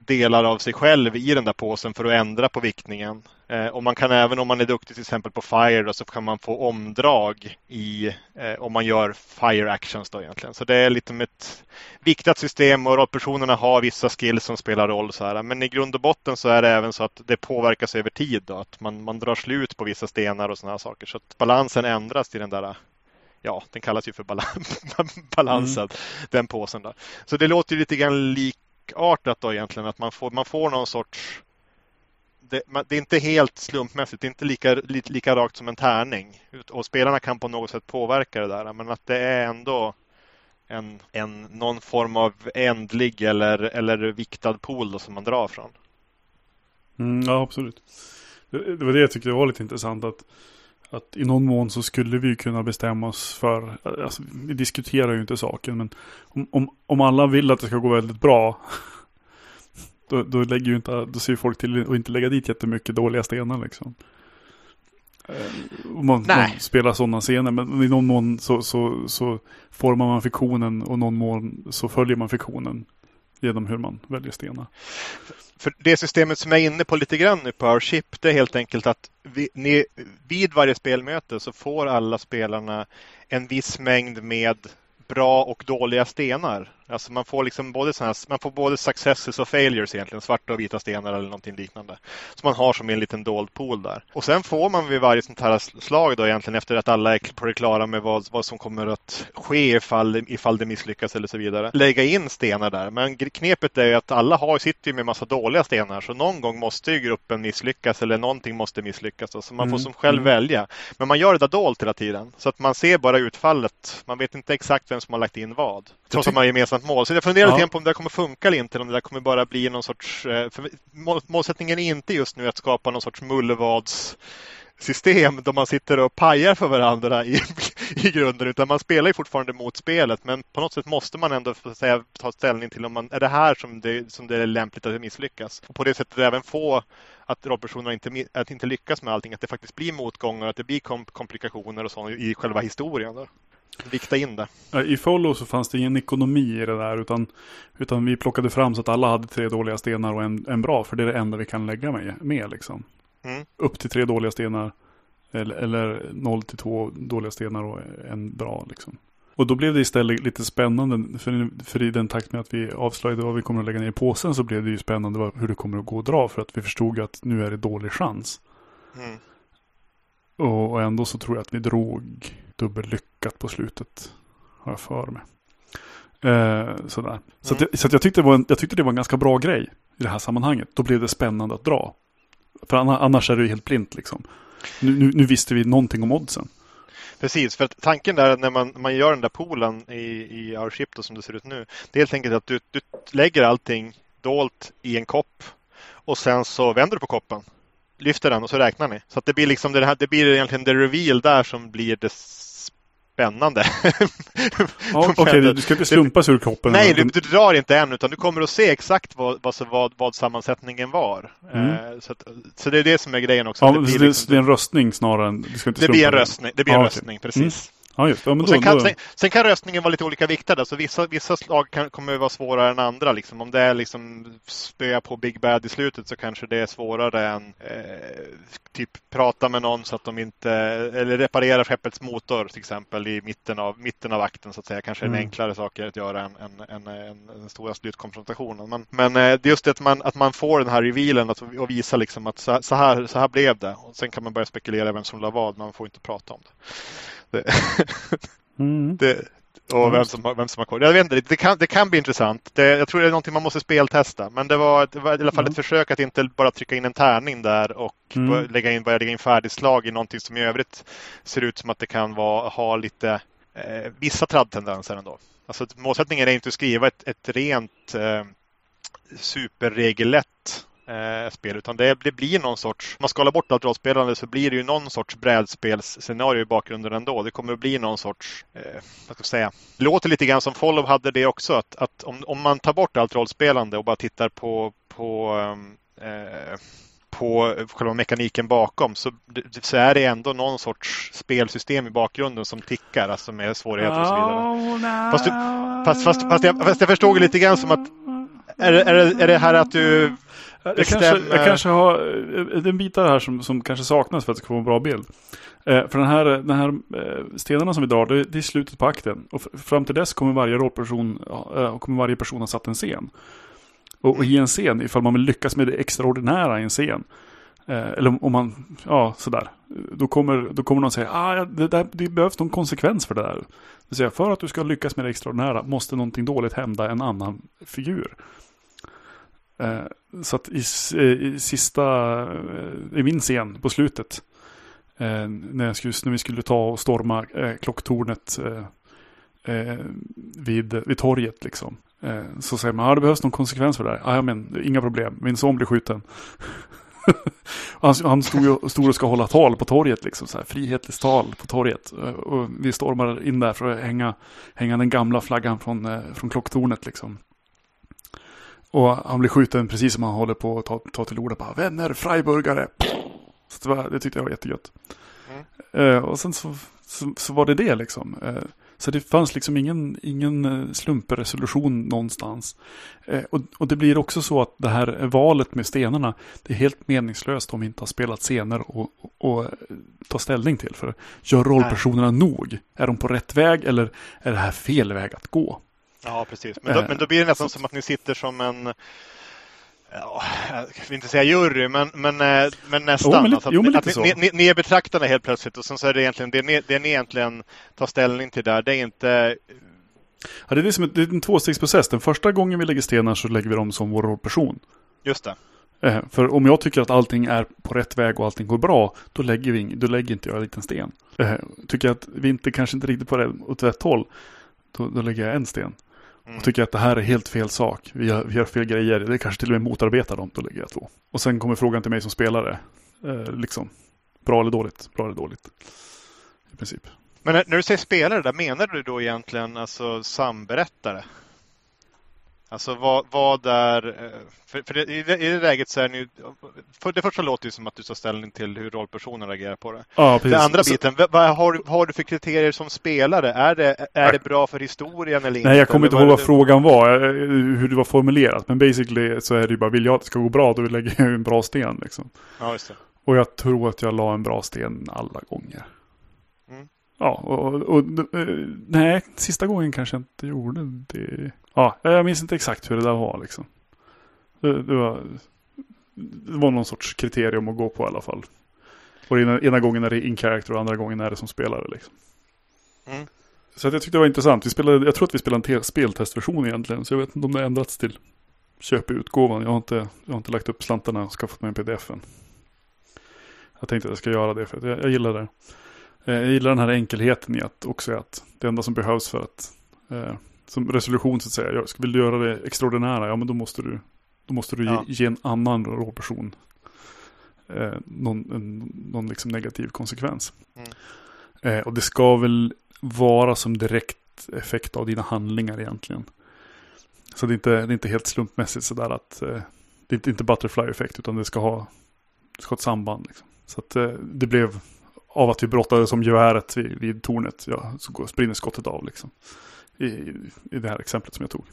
delar av sig själv i den där påsen för att ändra på viktningen. Eh, och man kan även om man är duktig till exempel på Fire då, så kan man få omdrag i eh, om man gör Fire Actions då egentligen. Så det är lite med ett viktat system och rollpersonerna har vissa skills som spelar roll. Så här. Men i grund och botten så är det även så att det påverkas över tid. Då, att man, man drar slut på vissa stenar och sådana saker. Så att balansen ändras i den där ja, den kallas ju för [laughs] balansen, mm. den påsen. Då. Så det låter lite grann lik likartat då egentligen. Att man får, man får någon sorts... Det, det är inte helt slumpmässigt, det är inte lika, lika, lika rakt som en tärning. Och spelarna kan på något sätt påverka det där. Men att det är ändå en, en, någon form av ändlig eller, eller viktad pool då, som man drar från. Mm, ja, absolut. Det, det, var det jag tyckte var lite intressant. att att i någon mån så skulle vi kunna bestämma oss för, alltså, vi diskuterar ju inte saken, men om, om, om alla vill att det ska gå väldigt bra, [laughs] då, då, lägger ju inte, då ser folk till att inte lägga dit jättemycket dåliga stenar liksom. Eh, man, man, spelar sådana scener, men i någon mån så, så, så formar man fiktionen och någon mån så följer man fiktionen genom hur man väljer stenar. För det systemet som jag är inne på lite grann nu på Our Ship, det är helt enkelt att vi, ni, vid varje spelmöte så får alla spelarna en viss mängd med bra och dåliga stenar. Alltså man får liksom både såna här, man får både successes och failures egentligen, svarta och vita stenar eller någonting liknande. Som man har som en liten dold pool där. Och sen får man vid varje sånt här slag då egentligen efter att alla är på det klara med vad, vad som kommer att ske ifall, ifall det misslyckas eller så vidare. Lägga in stenar där. Men knepet är ju att alla har, sitter med massa dåliga stenar så någon gång måste ju gruppen misslyckas eller någonting måste misslyckas. Då, så man får Mm. som själv Mm. välja. Men man gör det där dolt hela tiden. Så att man ser bara utfallet. Man vet inte exakt vem som har lagt in vad. Trots att man har gemensamt mål. Så jag funderar Ja. lite på om det kommer funka eller inte. Om det där kommer bara bli någon sorts... eh, målsättningen är inte just nu att skapa någon sorts mullvads system då man sitter och pajar för varandra i, [laughs] i grunden utan man spelar ju fortfarande mot spelet men på något sätt måste man ändå säga, ta ställning till om man, är det här som det, som det är lämpligt att misslyckas. Och på det sättet även få att rollpersonerna inte, att inte lyckas med allting, att det faktiskt blir motgångar, att det blir kom, komplikationer och så i själva historien. Då. Vikta in det. I Follow så fanns det ingen ekonomi i det där utan, utan vi plockade fram så att alla hade tre dåliga stenar och en, en bra. För det är det enda vi kan lägga med, med liksom. Mm. Upp till tre dåliga stenar. Eller, eller noll till två dåliga stenar och en bra liksom. Och då blev det istället lite spännande. För, för i den takt med att vi avslöjade vad vi kommer att lägga ner i påsen så blev det ju spännande hur det kommer att gå att dra. För att vi förstod att nu är det dålig chans. Mm. Och ändå så tror jag att vi drog dubbellyckat på slutet. Har jag för mig. Eh, sådär. Så, att Mm. så att jag, tyckte det var en, jag tyckte det var en ganska bra grej i det här sammanhanget. Då blev det spännande att dra. För anna- annars är det ju helt blint liksom. Nu, nu, nu visste vi någonting om oddsen. Precis, för att tanken där när man, man gör den där poolen i, i Our Ship då, som det ser ut nu. Det är helt enkelt att du, du lägger allting dolt i en kopp och sen så vänder du på koppen. Lyfter den och så räknar ni. Så att det blir liksom det här, det blir egentligen det reveal där som blir det spännande. [laughs] Ja, Okej, du ska inte slumpas ur kroppen. Nej, du, du drar inte än utan du kommer att se exakt vad, vad, vad, sammansättningen var. Mm. Eh, så, att, så det är det som är grejen också. Ja, Det blir det, liksom- det är en röstning snarare än... Du ska inte det blir en slumpa röstning, det blir en okej. röstning precis. Ja, just det. Ja, då, sen, kan, sen, sen kan röstningen vara lite olika viktade. Så vissa, vissa slag kan, kommer vara svårare än andra. Liksom. Om det är liksom spöa på Big Bad i slutet så kanske det är svårare än eh, typ prata med någon så att de inte eller reparera skeppets motor till exempel i mitten av, mitten av akten så att säga. Kanske Mm. en enklare saker att göra än, än, än, än den stora slutkonfrontationen. Men, men eh, det är just det att man, att man får den här revealen att, och visa liksom att så, så, här, så här blev det. Och sen kan man börja spekulera vem som la vad, men man får inte prata om det. Det mm. det, och vem som, har- vem som har kort. Jag vet inte, det kan, det kan bli intressant. Det, jag tror det är någonting man måste speltesta. Men det var, det var i alla fall Ja. ett försök att inte bara trycka in en tärning där och Mm. lägga in, börja lägga in färdigslag i någonting som i övrigt ser ut som att det kan vara, ha lite eh, vissa traddtendenser ändå. Alltså målsättningen är inte att skriva ett, ett rent eh, superregellätt eh, spel utan det, det blir någon sorts, om man skalar bort allt rollspelande så blir det ju någon sorts brädspelsscenario i bakgrunden ändå. Det kommer att bli någon sorts, eh, vad ska jag säga, det låter lite grann som Follow hade det också att, att om, om man tar bort allt rollspelande och bara tittar på, på ehm, eh, på själva mekaniken bakom så, så är det ändå någon sorts spelsystem i bakgrunden som tickar, alltså med svårigheter och så vidare. Fast du- fast- fast- fast jag- fast jag förstod lite grann som att- Är, är, är det här att du jag kanske, bestämmer- jag kanske har eh, en bitar här som, som kanske saknas för att det ska få en bra bild. Eh, för den här, den här eh, stenarna som vi drar, det, det är slutet på akten. Och fram till dess kommer varje rollperson, eh, kommer varje person ha satt en scen. Och, och i en scen, ifall man vill lyckas med det extraordinära i en scen. Eh, eller om man, ja sådär. Då kommer, då kommer någon säga, ah, det, där, det behövs någon konsekvens för det där. Det vill säga, för att du ska lyckas med det extraordinära måste någonting dåligt hända en annan figur. Eh, så att i, eh, i sista, eh, i min scen på slutet. Eh, när, jag skulle, när vi skulle ta och storma eh, klocktornet eh, eh, vid, vid torget liksom. Eh, så säger man, ja det behövs någon konsekvens för det här. Ja men inga problem, min son blir skjuten. [laughs] han, han stod, ju, stod och ska hålla tal på torget liksom, så här, frihetligt tal på torget. Eh, och vi stormar in där för att hänga, hänga den gamla flaggan från, från klocktornet liksom. Och han blir skjuten precis som han håller på att ta, ta till orda. Bara, Vänner, Freiburgare. Så det, var, det tyckte jag var jättegött. Eh, och sen så, så, så var det det liksom. Eh, så det fanns liksom ingen, ingen eh, slumpresolution någonstans. Eh, och, och det blir också så att det här valet med stenarna, det är helt meningslöst om vi inte har spelat scener och, och, och ta ställning till. För gör rollpersonerna nog? Är de på rätt väg eller är det här fel väg att gå? Ja, precis. Men då, men då blir det nästan som att ni sitter som en Ja, jag vill inte säga jury, men, men, eh, men nästan. Jo, men alltså, jo, men att ni, ni, ni är betraktarna helt plötsligt och sen så är det egentligen det ni, det ni egentligen tar ställning till där. Det är inte Ja, det är som ett, det är en tvåstegsprocess. Den första gången vi lägger stenar så lägger vi dem som vår rollperson. just det. Eh, för om jag tycker att allting är på rätt väg och allting går bra, då lägger, vi, då lägger inte jag en liten sten. Eh, tycker jag att vi inte kanske inte riktigt på rätt, åt rätt håll, då, då lägger jag en sten. Mm. Och tycker att det här är helt fel sak, vi gör, vi gör fel grejer, det kanske till och med motarbetar dem, då lägger jag två. Och sen kommer frågan till mig som spelare, eh, liksom, bra eller dåligt, bra eller dåligt. I princip. Men när du säger spelare där, menar du då egentligen alltså samberättare? Alltså vad, vad är... eh, För, för det, i, det, I det läget så är ni... För det första låter ju som att du tar ställning till hur rollpersonen reagerar på det. Ja, precis. Den andra biten, vad, vad, har, har du för kriterier som spelare? Är det, är det bra för historien eller inte? Nej, jag kommer inte ihåg vad det- frågan var, eh, hur det var formulerat. Men basically så är det ju bara, vill jag att det ska gå bra, då lägger jag ju [laughs] en bra sten liksom. Ja, just det. Och jag tror att jag la en bra sten alla gånger. Ja, och, och, och eh, nej, sista gången kanske jag inte gjorde det. Ja, jag minns inte exakt hur det där var liksom. Det, det, var, det var någon sorts kriterium att gå på i alla fall. Och ena, ena gången är det in character och andra gången är det som spelare liksom. Mm. Så jag tyckte det var intressant. Vi spelade, jag tror att vi spelade en te- speltestversion egentligen. Så jag vet inte om det har ändrats till köputgåvan. Jag har inte, jag har inte lagt upp slantarna och skaffat mig en pdf än. Jag tänkte att jag ska göra det för att jag, jag gillar det. Eh, Jag gillar den här enkelheten i att också att det enda som behövs för att eh, som resolution så att säga. Vill du göra det extraordinära, ja men då måste du, då måste du Ja. ge, ge en annan rollperson eh, någon, en, någon liksom negativ konsekvens. Mm. Eh, och det ska väl vara som direkt effekt av dina handlingar egentligen. Så det är inte, det är inte helt slumpmässigt sådär att eh, det är inte- inte butterfly-effekt utan det ska ha, det ska ha ett samband. Liksom. Så att eh, det blev av att vi brottades om geväret vid, vid tornet, ja, så går, sprinner skottet av liksom. I, I det här exemplet som jag tog.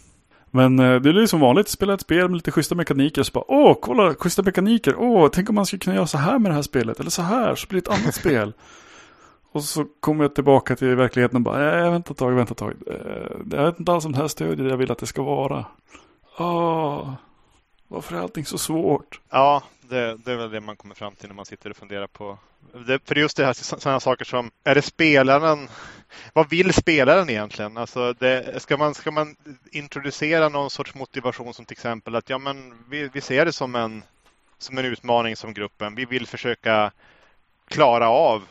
Men eh, det är ju som vanligt, spela ett spel med lite schyssta mekaniker. Så bara, åh, kolla, schyssta mekaniker. Åh, tänk om man skulle kunna göra så här med det här spelet. Eller så här, så blir det ett annat [laughs] spel. Och så kommer jag tillbaka till verkligheten och bara, äh, vänta ett tag, vänta ett tag. Eh, jag vet inte alls om det här stödjer det jag vill att det ska vara. Åh, varför är allting så svårt? Ja, det, det är väl det man kommer fram till när man sitter och funderar på. Det, för just det här sådana saker som, är det spelaren? Vad vill spelaren egentligen? Alltså det, ska, man, ska man introducera någon sorts motivation som till exempel att ja, men vi, vi ser det som en, som en utmaning som gruppen. Vi vill försöka klara av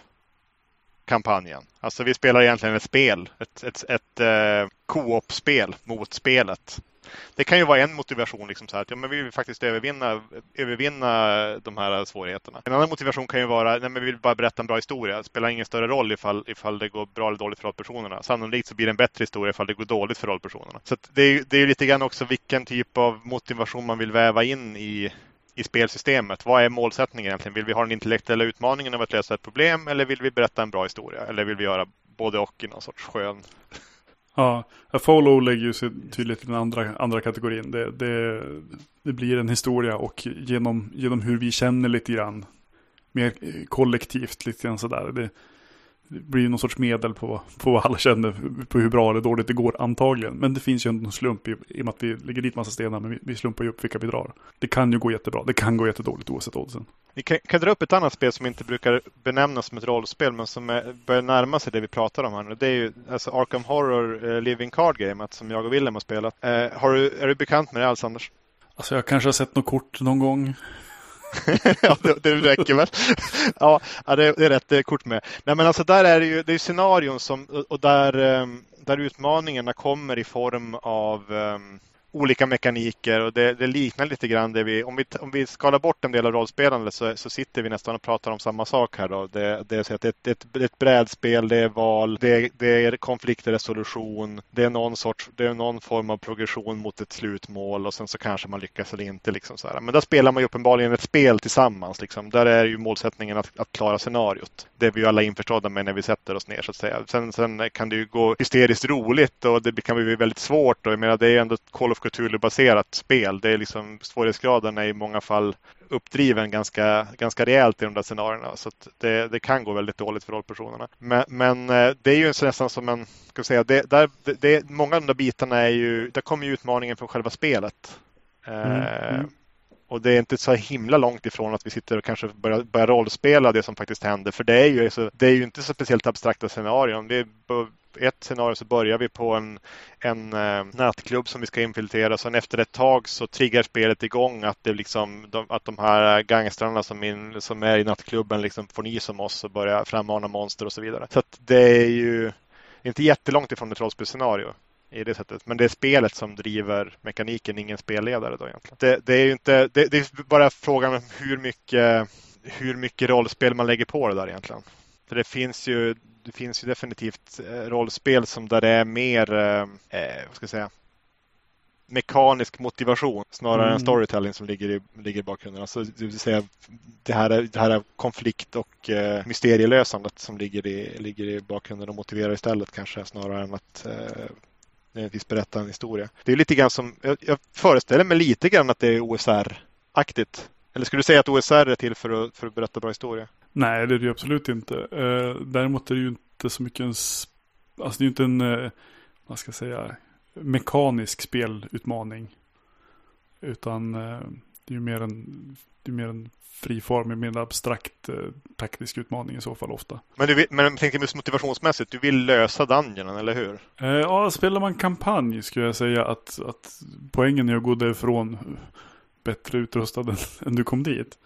kampanjen. Alltså vi spelar egentligen ett spel, ett, ett, ett eh, co-op-spel mot spelet. Det kan ju vara en motivation, liksom så här, att ja, men vi vill faktiskt övervinna, övervinna de här svårigheterna. En annan motivation kan ju vara att vi vill bara berätta en bra historia. Det spelar ingen större roll ifall, ifall det går bra eller dåligt för rollpersonerna. Sannolikt så blir det en bättre historia ifall det går dåligt för rollpersonerna. Så att det, är, ju- det är lite grann också vilken typ av motivation man vill väva in i, i spelsystemet. Vad är målsättningen egentligen? Vill vi ha den intellektuella utmaningen av att lösa ett problem eller vill vi berätta en bra historia? Eller vill vi göra både och i någon sorts skön Ja, A Follow lägger ju sig tydligt i den andra, andra kategorin. Det, det, det blir en historia och genom, genom hur vi känner lite grann, mer kollektivt lite grann sådär. Det, det blir någon sorts medel på, på vad alla känner, på hur bra eller dåligt det går antagligen. Men det finns ju en slump i, i och med att vi lägger dit massa stenar, men vi, vi slumpar ju upp vilka vi drar. Det kan ju gå jättebra, det kan gå jättedåligt oavsett oddsen. Vi kan, kan dra upp ett annat spel som inte brukar benämnas som ett rollspel men som är, börjar närma sig det vi pratar om här nu. Det är ju alltså Arkham Horror eh, Living Card Game som jag och Willem har spelat. Eh, har du, är du bekant med det alls Anders? Alltså jag kanske har sett något kort någon gång. [laughs] ja, det, det räcker väl. [laughs] ja, det, det är rätt det är kort med. Nej, men alltså där är det ju det är scenarion som, och där, ehm, där utmaningarna kommer i form av ehm, olika mekaniker och det, det liknar lite grann det vi, om vi, om vi skalar bort en del av rollspelandet så, så sitter vi nästan och pratar om samma sak här då. Det, det är så att det, det, det är ett brädspel, det är val, det, det är konfliktresolution, det är någon sorts, det är någon form av progression mot ett slutmål och sen så kanske man lyckas eller inte liksom så här. Men där spelar man ju uppenbarligen ett spel tillsammans liksom. Där är ju målsättningen att, att klara scenariot. Det är vi ju alla införstådda med när vi sätter oss ner så att säga. Sen, sen kan det ju gå hysteriskt roligt och det kan bli väldigt svårt och jag menar det är ju ändå ett Call of Cthulhu-baserat spel. Det är liksom svårighetsgraden är i många fall uppdriven ganska, ganska rejält i de där scenarierna. Så det, det, kan gå väldigt dåligt för rollpersonerna. Men, men eh, det är ju nästan som en, ska säga, det, där, det, många av de där bitarna är ju, där kommer ju utmaningen från själva spelet. Mm. Mm. Och det är inte så himla långt ifrån att vi sitter och kanske börjar, börjar rollspela det som faktiskt händer. För det är ju, så, det är ju inte så speciellt abstrakta scenarion. Det är, ett scenario så börjar vi på en, en eh, nattklubb som vi ska infiltrera. Sen efter ett tag så triggar spelet igång att, det liksom, de, att de här gangstrarna som, in, som är i nattklubben liksom får nys om oss och börjar frammana monster och så vidare. Så det är ju inte jättelångt ifrån ett rollspelsscenario i det sättet. Men det är spelet som driver mekaniken, ingen spelledare då egentligen. Det, det är ju inte, det, det, är bara frågan om hur mycket, hur mycket rollspel man lägger på det där egentligen. För det finns ju, det finns ju definitivt eh, rollspel som där det är mer, eh, eh, vad ska jag säga, mekanisk motivation snarare mm. än storytelling som ligger i, ligger i bakgrunden. Alltså, det vill säga det här, det här konflikt och eh, mysterielösandet som ligger i, ligger i bakgrunden och motiverar istället kanske snarare än att eh, nödvändigtvis berätta en historia. Det är lite grann som, jag, jag föreställer mig lite grann att det är OSR-aktigt. Eller skulle du säga att OSR är till för att, för att berätta bra historia? Nej, det är det ju absolut inte. Eh, däremot är det ju inte så mycket en, alltså det är ju inte en, eh, vad ska jag säga, mekanisk spelutmaning. Utan eh, det är ju mer en, det är mer en friformig, mer abstrakt eh, taktisk utmaning i så fall ofta. Men, du men tänkte just motivationsmässigt, du vill lösa dungeonen, eller hur? Eh, ja, spelar man kampanj skulle jag säga att, att poängen är att gå därifrån bättre utrustad [laughs] än, än du kom dit.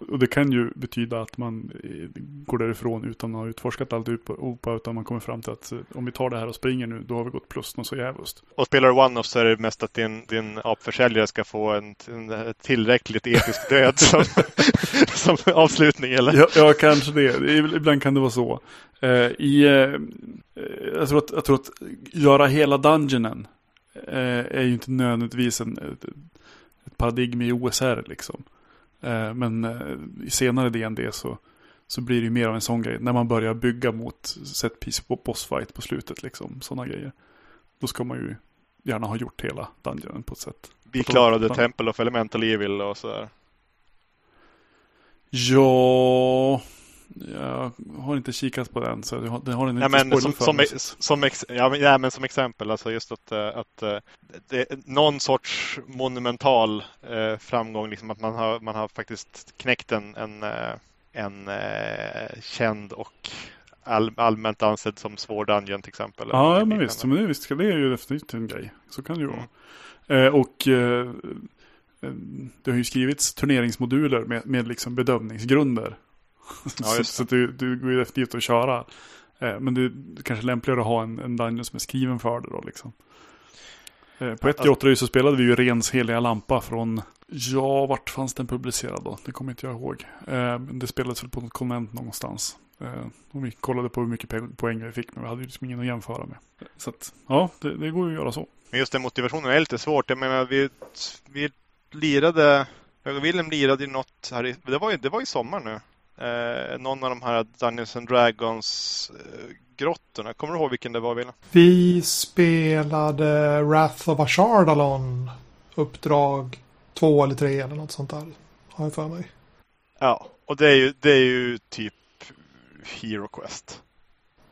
Och det kan ju betyda att man eh, går därifrån utan att ha utforskat allt allihopa utan man kommer fram till att eh, om vi tar det här och springer nu då har vi gått plus något så jävligt. Och spelar du One-Off så är det mest att din, din apförsäljare ska få en, en tillräckligt episk död [laughs] som, som avslutning eller? Ja, ja, kanske det. Ibland kan det vara så. Uh, i, jag, tror att, jag tror att göra hela dungeonen är ju inte nödvändigtvis en, ett, ett paradigm i OSR liksom. Eh, men eh, i senare DND så, så blir det ju mer av en sån grej. När man börjar bygga mot set piece på bossfight på slutet liksom. Sådana grejer. Då ska man ju gärna ha gjort hela dungeonen på ett sätt. Vi klarade Temple of Elemental Evil och sådär. Ja, jag har inte kikat på den så jag har, den har den inte ja, men som, som, som, ex, ja, men, ja, men som exempel, alltså just att, eh, att eh, det, någon sorts monumental eh, framgång, liksom att man har, man har faktiskt knäckt en, en, eh, en eh, känd och all, allmänt ansedd som svår dungeon till exempel. Ja, men visst, men det, visst, det är ju definitivt en grej. Så kan det ju mm. vara. Eh, och det har ju skrivits turneringsmoduler med, med liksom bedömningsgrunder Ja, så, så du, du går ju definitivt att köra. Eh, men det är kanske lämpligare att ha en, en dungeon som är skriven för det då liksom. Eh, på 1.8 så spelade vi ju Rens heliga lampa från, ja vart fanns den publicerad då? Det kommer inte jag ihåg. Eh, det spelades väl på något konvent någonstans. Och vi kollade på hur mycket poäng vi fick men vi hade ju liksom ingen att jämföra med. Så att, ja, det, det går ju att göra så. Men just den motivationen är lite svårt. Jag menar, vi, vi lirade, jag och Willem lirade ju något här i, det var ju, det var ju sommar nu eh, någon av de här Dungeons and Dragons eh, grottorna. Kommer du ihåg vilken det var, Wille? Vi spelade Wrath of Ashardalon uppdrag två eller tre eller något sånt där. Har jag för mig. Ja, och det är ju, det är ju typ Hero Quest.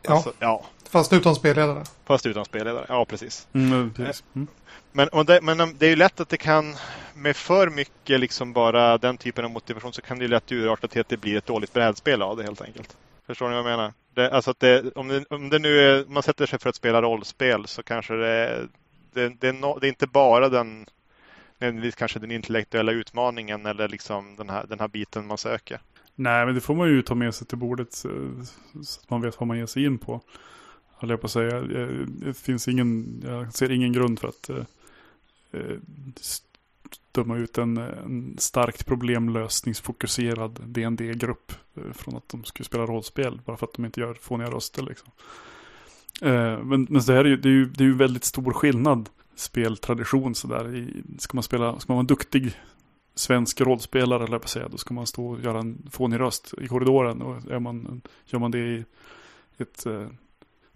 Ja. Alltså, ja. Fast utan spelledare. Fast utan spelledare, ja precis. Mm, precis. Mm. Men, det, men det är ju lätt att det kan, med för mycket liksom bara den typen av motivation så kan det ju lätt urarta till att det blir ett dåligt brädspel av det helt enkelt. Förstår ni vad jag menar? Det, alltså att det, om, det, om det nu är, man sätter sig för att spela rollspel så kanske det, det, det, är, no, det är inte bara den nödvändigtvis kanske den intellektuella utmaningen eller liksom den här, den här biten man söker. Nej, men det får man ju ta med sig till bordet eh, så, att man vet vad man ger sig in på. Håller jag på att säga. Det finns ingen, jag ser ingen grund för att eh, eh döma ut en, en starkt problemlösningsfokuserad DND-grupp eh, från att de skulle spela rollspel bara för att de inte gör fåniga röster. Liksom. Eh, men, men det, här är ju, det, är ju, det är ju väldigt stor skillnad speltradition sådär. Ska man spela, ska man vara en duktig svensk rollspelare eller på säga, då ska man stå och göra en fånig röst i korridoren och är man, gör man det i ett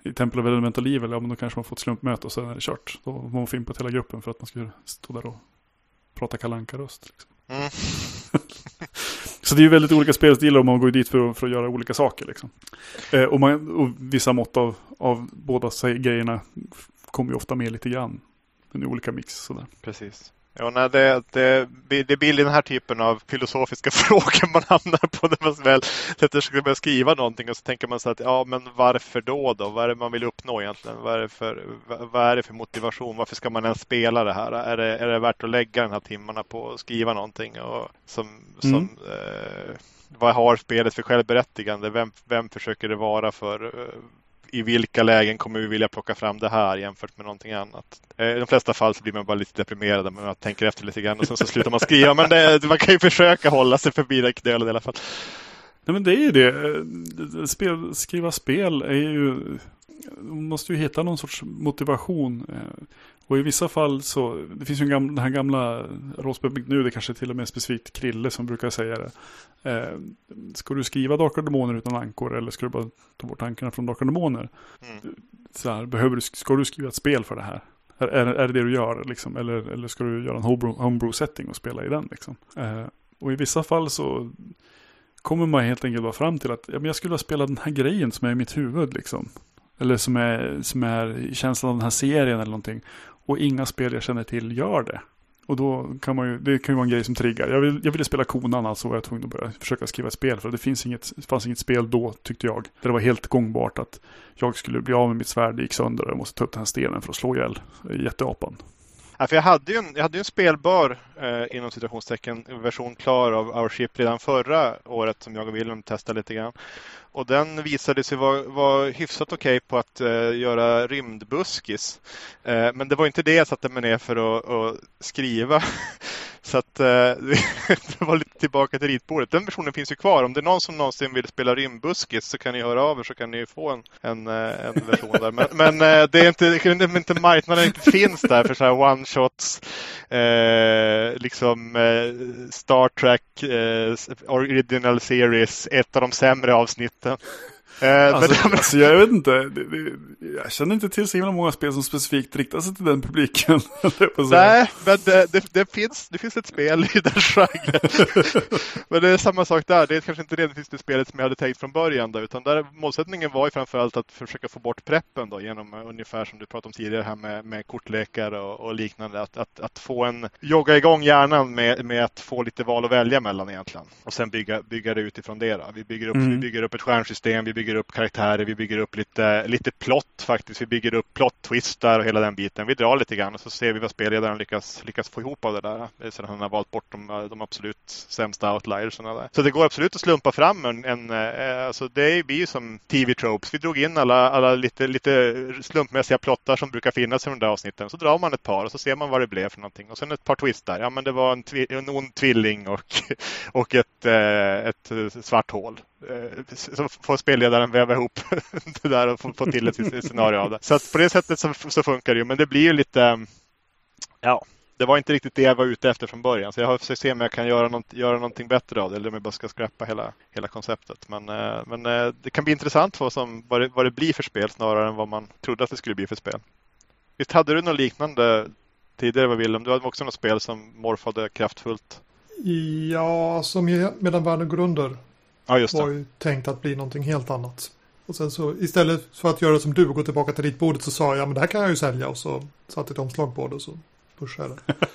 i Temple of Elemental Evil, ja men då kanske man får ett slumpmöte och sen är det kört. Då var man fimpat hela gruppen för att man skulle stå där och prata kalanka röst liksom. Mm. [laughs] Så det är ju väldigt olika spelstilar och man går dit för att, för att göra olika saker. Liksom. Eh, och, man, och vissa mått av, av båda grejerna kommer ju ofta med lite grann. Men i olika mix sådär. Precis. Ja, nej, det, det, det blir den här typen av filosofiska [laughs] frågor man hamnar på när man väl sätter sig börja skriva någonting och så tänker man så att ja, men varför då? då? Vad är det man vill uppnå egentligen? Vad är det för, vad är det för motivation? Varför ska man ens spela det här? Är det, är det värt att lägga de här timmarna på att skriva någonting? Och som, som, mm. eh, vad har spelet för självberättigande? Vem, vem försöker det vara för? I vilka lägen kommer vi vilja plocka fram det här jämfört med någonting annat. Eh, I de flesta fall så blir man bara lite deprimerad men man tänker efter lite grann och sen så slutar man skriva. Men det, man kan ju försöka hålla sig förbi det knölet i alla fall. Nej men det är ju det. Eh, spel, skriva spel är ju... Man måste ju hitta någon sorts motivation. Eh, och i vissa fall så, det finns ju en gamla, den här gamla rollspelet nu, det kanske till och med specifikt Krille som brukar säga det. Eh, ska du skriva Drakar och Demoner utan ankor eller ska du bara ta bort tankarna från Drakar och Demoner? Mm. Så här, behöver du, ska du skriva ett spel för det här? Är, är, är det det du gör liksom? Eller, eller ska du göra en homebrew, setting och spela i den liksom? Eh, och i vissa fall så kommer man helt enkelt bara fram till att ja, men jag skulle ha spelat den här grejen som är i mitt huvud liksom. Eller som är, som är känslan av den här serien eller någonting. Och inga spel jag känner till gör det. Och då kan man ju, det kan ju vara en grej som triggar. Jag, vill, jag ville spela konan alltså var jag tvungen att börja försöka skriva ett spel. För det finns inget, det fanns inget spel då tyckte jag. Där det var helt gångbart att jag skulle bli av med mitt svärd, det gick sönder och jag måste ta upp den här stenen för att slå ihjäl jätteapan. Ja, för jag hade ju en, jag hade en spelbar, eh, inom situationstecken, version klar av Our Ship redan förra året som jag och Wilhelm testade lite grann. Och den visade sig vara, var hyfsat okej okay på att eh, göra rymdbuskis. Eh, men det var inte det jag satte mig ner för att, att skriva. [laughs] Så att eh, [laughs] det var lite tillbaka till ritbordet. Den versionen finns ju kvar. Om det är någon som någonsin vill spela rymdbuskis så kan ni höra av er så kan ni få en, en, eh, en version där. Men, men eh, det är inte, inte marknaden inte finns där för så här one shots. liksom Star Trek Original Series, ett av de sämre avsnitten. Eh, alltså, men... alltså, jag vet inte. Det, det, jag känner inte till så himla många spel som specifikt riktar sig till den publiken. [laughs] Nej, men det, det, finns, det finns ett spel i den genren. [laughs] men det är samma sak där. Det är kanske inte nödvändigtvis det spelet som jag hade tänkt från början. Då, utan där, målsättningen var ju framförallt att försöka få bort preppen då, genom uh, ungefär som du pratade om tidigare här med, med kortlekar och, och liknande. Att, att, att, få en, jogga igång hjärnan med, med att få lite val att välja mellan egentligen. Och sen bygga, bygga det utifrån det. Då. Vi, bygger upp, mm. vi bygger upp ett stjärnsystem, vi bygger bygger upp karaktärer, vi bygger upp lite, lite plott faktiskt. Vi bygger upp plot-twistar och hela den biten. Vi drar lite grann och så ser vi vad spelledaren lyckas, lyckas få ihop av det där. Sedan han har valt bort de, de absolut sämsta outliersarna där. Så det går absolut att slumpa fram en, en eh, alltså det blir ju som TV-tropes. Vi drog in alla, alla lite, lite slumpmässiga plottar som brukar finnas i de där avsnitten. Så drar man ett par och så ser man vad det blev för någonting. Och sen ett par twistar. Ja, men det var en, tvi, en ond tvilling och, [laughs] och ett, eh, ett eh, svart hål. Eh, så får spelledaren väva ihop [laughs] det där och få, få till ett scenario av det. Så att på det sättet så, så funkar det ju. Men det blir ju lite, ja, det var inte riktigt det jag var ute efter från början. Så jag har försökt se om jag kan göra, något, göra någonting bättre av det. Eller om jag bara ska skrappa hela, hela konceptet. Men, eh, men eh, det kan bli intressant vad, som, vad, det, vad det blir för spel snarare än vad man trodde att det skulle bli för spel. Visst hade du något liknande tidigare, Willem? Du hade också något spel som morfade kraftfullt? Ja, som medan världen går under Ja, just det. var ju tänkt att bli någonting helt annat. Och sen så istället för att göra som du och gå tillbaka till ritbordet så sa jag, ja men det här kan jag ju sälja och så satte ett omslag på det och så pushade jag det. [laughs]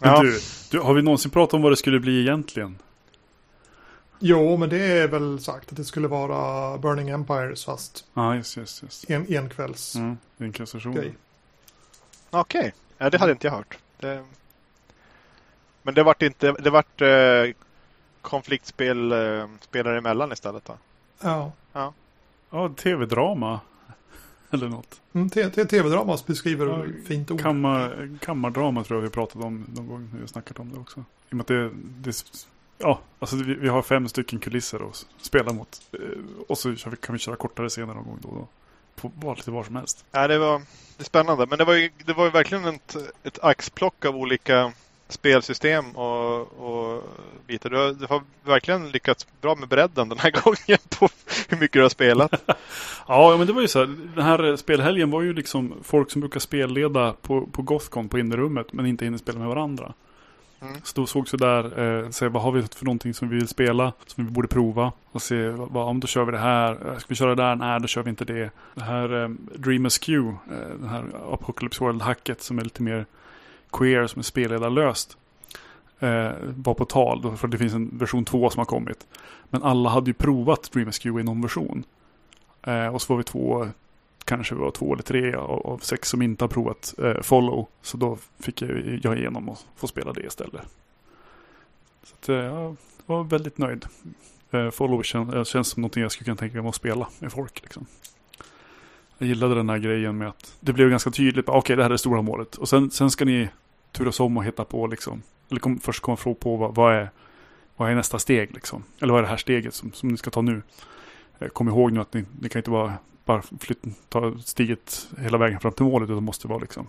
men ja. du, du, har vi någonsin pratat om vad det skulle bli egentligen? Jo, men det är väl sagt att det skulle vara Burning Empires fast ja, just, just, just. en enkvälls mm. Okej, okay. ja, det hade inte jag hört. Det... Men det vart inte, det vart eh, konfliktspel eh, spelar emellan istället då? Ja. Ja, ja tv-drama. Eller något. Mm, tv-drama beskriver ja, fint ord. Kammar, kammardrama tror jag vi pratat om någon gång. Vi har snackat om det också. I och med att det, det ja, alltså vi, vi, har fem stycken kulisser att spela mot. Eh, och så kan vi köra kortare scener någon gång då. då. På var, lite var som helst. Ja, det var det är spännande. Men det var ju, det var ju verkligen ett, ett axplock av olika spelsystem och, och bitar. Du har, du har verkligen lyckats bra med bredden den här [laughs] gången på hur mycket du har spelat. [laughs] Ja, men det var ju så här. Den här spelhelgen var ju liksom folk som brukar spelleda på, på Gothcon på innerummet men inte hinner spela med varandra. Mm. Så då sågs vi där, eh, se vad har vi för någonting som vi vill spela, som vi borde prova. Och se, vad, om då kör vi det här, Eh, ska vi köra det där? Nej, då kör vi inte det. Det här eh, Dream Askew, eh, den här Apocalypse World-hacket som är lite mer queer, som är spelledarlöst. Eh, var på tal, för det finns en version 2 som har kommit. Men alla hade ju provat Dream i någon version. Eh, och så var vi två, kanske vi var två eller tre av, av sex som inte har provat eh, Follow. Så då fick jag, jag igenom och få spela det istället. Så att, eh, jag var väldigt nöjd. Eh, Follow kän, eh, känns som någonting jag skulle kunna tänka mig att spela med folk. Liksom. Jag gillade den här grejen med att det blev ganska tydligt. Okej, Okej, det här är det stora målet. Och sen, sen ska ni turas om och hitta på liksom. Eller kom, först komma fråga på vad, vad, är, vad är nästa steg liksom. Eller vad är det här steget som, som ni ska ta nu. Eh, kom ihåg nu att ni, ni kan inte bara, bara flytta, ta steget hela vägen fram till målet. Utan måste vara liksom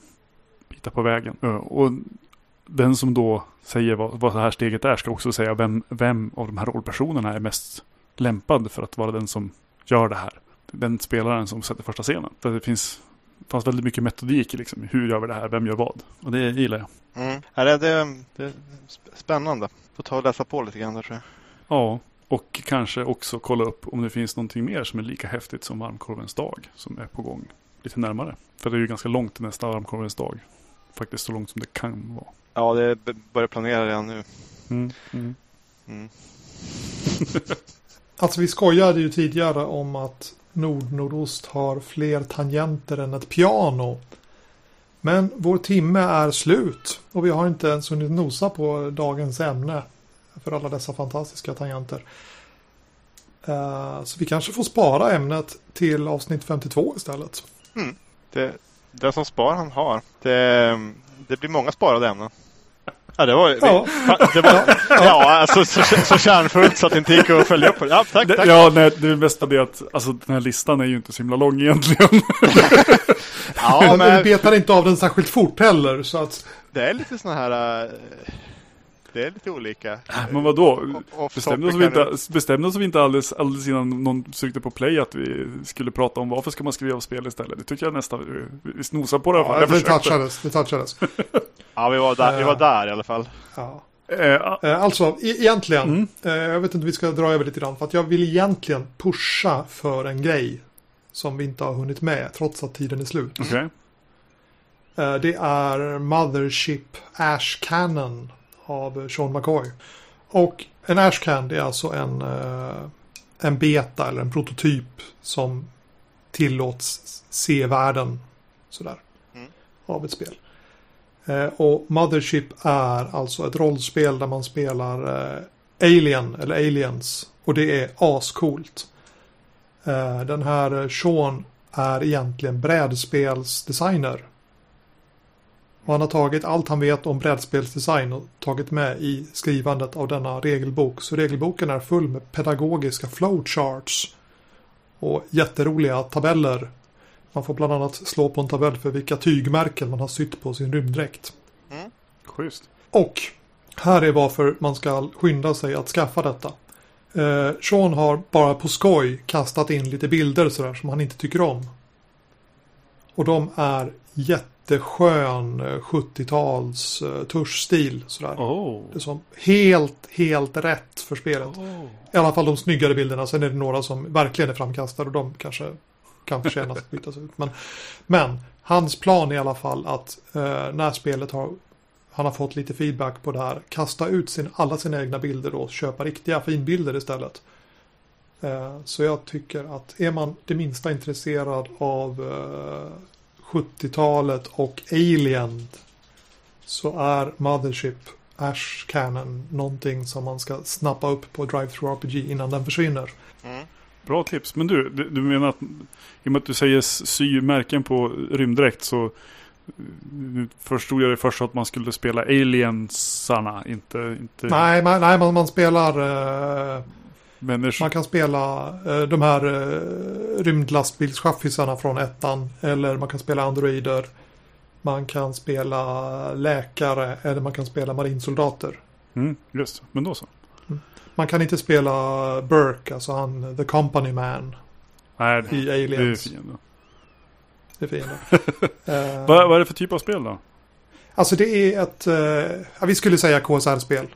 bitar på vägen. Eh, och den som då säger vad, vad det här steget är ska också säga vem, vem av de här rollpersonerna är mest lämpad för att vara den som gör det här. Den spelaren som sätter första scenen. För det finns fanns väldigt mycket metodik i liksom, hur gör vi det här, vem gör vad. Och det gillar jag. Mm. Ja, det, det, det är sp- spännande. Får ta och läsa på lite grann där tror jag. Ja, och kanske också kolla upp om det finns någonting mer som är lika häftigt som varmkorvens dag som är på gång lite närmare. För det är ju ganska långt till nästa varmkorvens dag. Faktiskt så långt som det kan vara. Ja, det börjar planera redan nu. Mm, mm. Mm. [laughs] Alltså vi skojade ju tidigare om att Nordnordost har fler tangenter än ett piano. Men vår timme är slut och vi har inte ens hunnit nosa på dagens ämne för alla dessa fantastiska tangenter. Eh, så vi kanske får spara ämnet till avsnitt 52 istället. Hmm. Det, den som spar han har. Det, det blir många sparade ämnen. Ja, det var, Ja. vi, det var ja, alltså så, så kärnfullt så att det inte gick att följa upp. Ja, tack, Det, tack. ja, nej, det är mest det att alltså, den här listan är ju inte så himla lång egentligen. [laughs] Ja, men vi betar inte av den särskilt fort heller. Så att, det är lite såna här... eh, Det är lite olika. Men vadå? Bestämde oss, vi inte, bestämde oss vi inte alldeles, alldeles innan någon tryckte på play att vi skulle prata om varför ska man skriva spel istället? Det tycker jag nästan vi, snosar på det. ja, det touchades. Det touchades. [laughs] Ja, vi var där, vi var Eh. där i alla fall. Ja. Eh, Eh, Alltså, e- egentligen. Mm. Jag vet inte, vi ska dra över lite grann. För att jag vill egentligen pusha för en grej. Som vi inte har hunnit med, trots att tiden är slut. Eh, det är Mothership Ash Cannon av Sean McCoy. Och en Ash Can, det är alltså en, eh, en beta eller en prototyp som tillåts se världen sådär. Mm. Av ett spel. Eh, och Mothership är alltså ett rollspel där man spelar eh, Alien eller Aliens. Och det är ascoolt. Den här Sean är egentligen brädspelsdesigner. Och han har tagit allt han vet om brädspelsdesign och tagit med i skrivandet av denna regelbok. Så regelboken är full med pedagogiska flowcharts. Och jätteroliga tabeller. Man får bland annat slå på en tabell för vilka tygmärken man har sytt på sin rymddräkt. Schysst. Och här är varför man ska skynda sig att skaffa detta. Eh, Sean har bara på skoj kastat in lite bilder sådär som han inte tycker om. Och de är jätteskön eh, 70-tals eh, tuschstil sådär. Oh. Det är som helt, helt rätt för spelet. oh. I alla fall de snyggare bilderna. Sen är det några som verkligen är framkastade och de kanske kan förtjäna att bytas ut. Men, men hans plan är i alla fall att eh, när spelet har han har fått lite feedback på det här. Kasta ut sin, alla sina egna bilder och köpa riktiga finbilder istället. Eh, så jag tycker att är man det minsta intresserad av eh, 70-talet och Alien så är Mothership Ash Cannon någonting som man ska snappa upp på Drive-Thru RPG innan den försvinner. Mm. Bra tips. Men du, du, menar att i och med att du säger sy märken på rymddräkt så nu förstod jag det först att man skulle spela aliensarna, inte, inte Nej, man, nej man, man spelar eh, människor. Man kan spela eh, de här eh, rymdlastbilschaffisarna från ettan. Eller man kan spela androider. Man kan spela läkare eller man kan spela marinsoldater. Mm, just Men då så. Man kan inte spela Burke, alltså han, the company man Nej, i det är Aliens. fienden. Det är fienden. [laughs] Eh, Vad, vad är det för typ av spel då? Alltså det är ett, eh, ja, vi skulle säga KSR-spel.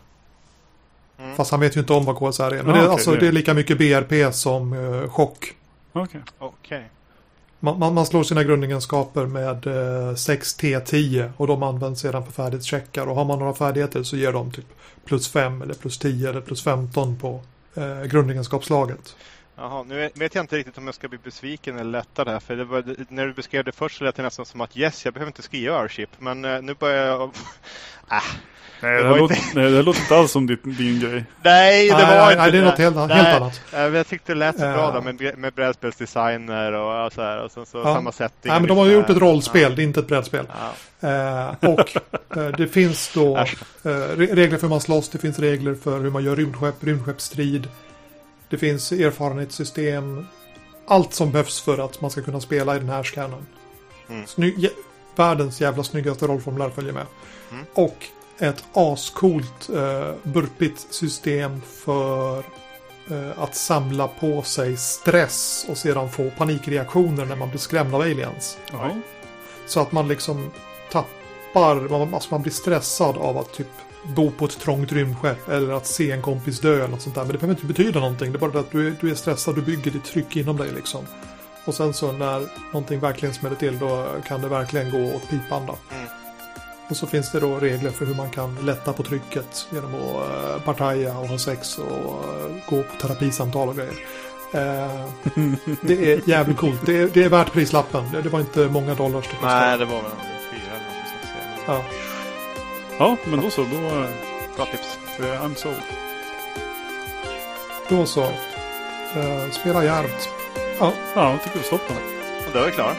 Mm. Fast han vet ju inte om vad KSR är. Men Ah, det, är okej, alltså, det- det är lika mycket BRP som uh, chock. Okej. Okej. Man, man, man slår sina grundegenskaper med eh, 6T10 och de används sedan för färdighetscheckar. Och har man några färdigheter så ger de typ plus 5 eller plus 10 eller plus 15 på eh, grundegenskapslaget. Jaha, nu vet jag inte riktigt om jag ska bli besviken eller lättad här. För det var, när du beskrev det först så lät det nästan som att yes, jag behöver inte skriva Airship. Men eh, nu börjar jag... äh, [laughs] Nej, Det det, här inte- låter, nej, det låter inte alls som din, din grej. nej, det var nej, inte nej, det är något helt, helt Nej. annat. Ja, men jag tyckte det lät så bra Eh. då med, med brädspelsdesigner och så här. Och sen så Ja. samma setting. Nej, men de har ju gjort ett rollspel, det är inte ett brädspel. Ja. Eh, och eh, det finns då eh, re- regler för hur man slåss, det finns regler för hur man gör rymdskepp, rymdskeppsstrid. Det finns erfarenhetssystem. Allt som behövs för att man ska kunna spela i den här scannen. Mm. Sny- världens jävla snyggaste rollformulär följer med. Mm. Och ett ascoolt eh, burpigt system för eh, att samla på sig stress och sedan få panikreaktioner när man blir skrämd av aliens. Jaha. Så att man liksom tappar, man, alltså man blir stressad av att typ bo på ett trångt rymdskepp eller att se en kompis dö eller något sånt där. Men det behöver inte betyda någonting. Det är bara att du är, du är stressad, du bygger ditt tryck inom dig liksom. Och sen så när någonting verkligen smäller till då kan det verkligen gå åt pipan då. Mm. Och så finns det då regler för hur man kan lätta på trycket genom att uh, partaja och ha sex och eh, gå på terapisamtal och grejer. Eh, det är jävligt coolt. Det är, det är värt prislappen. Det, det var inte många dollars det kostade. Nej, det var väl fyra eller något sånt. Ja. Ja, men då så. Då är Bra tips. det I'm sold. Då så. Eh, spela djärvt. Ja, Ja, jag tycker vi stoppar. Och då är vi klara.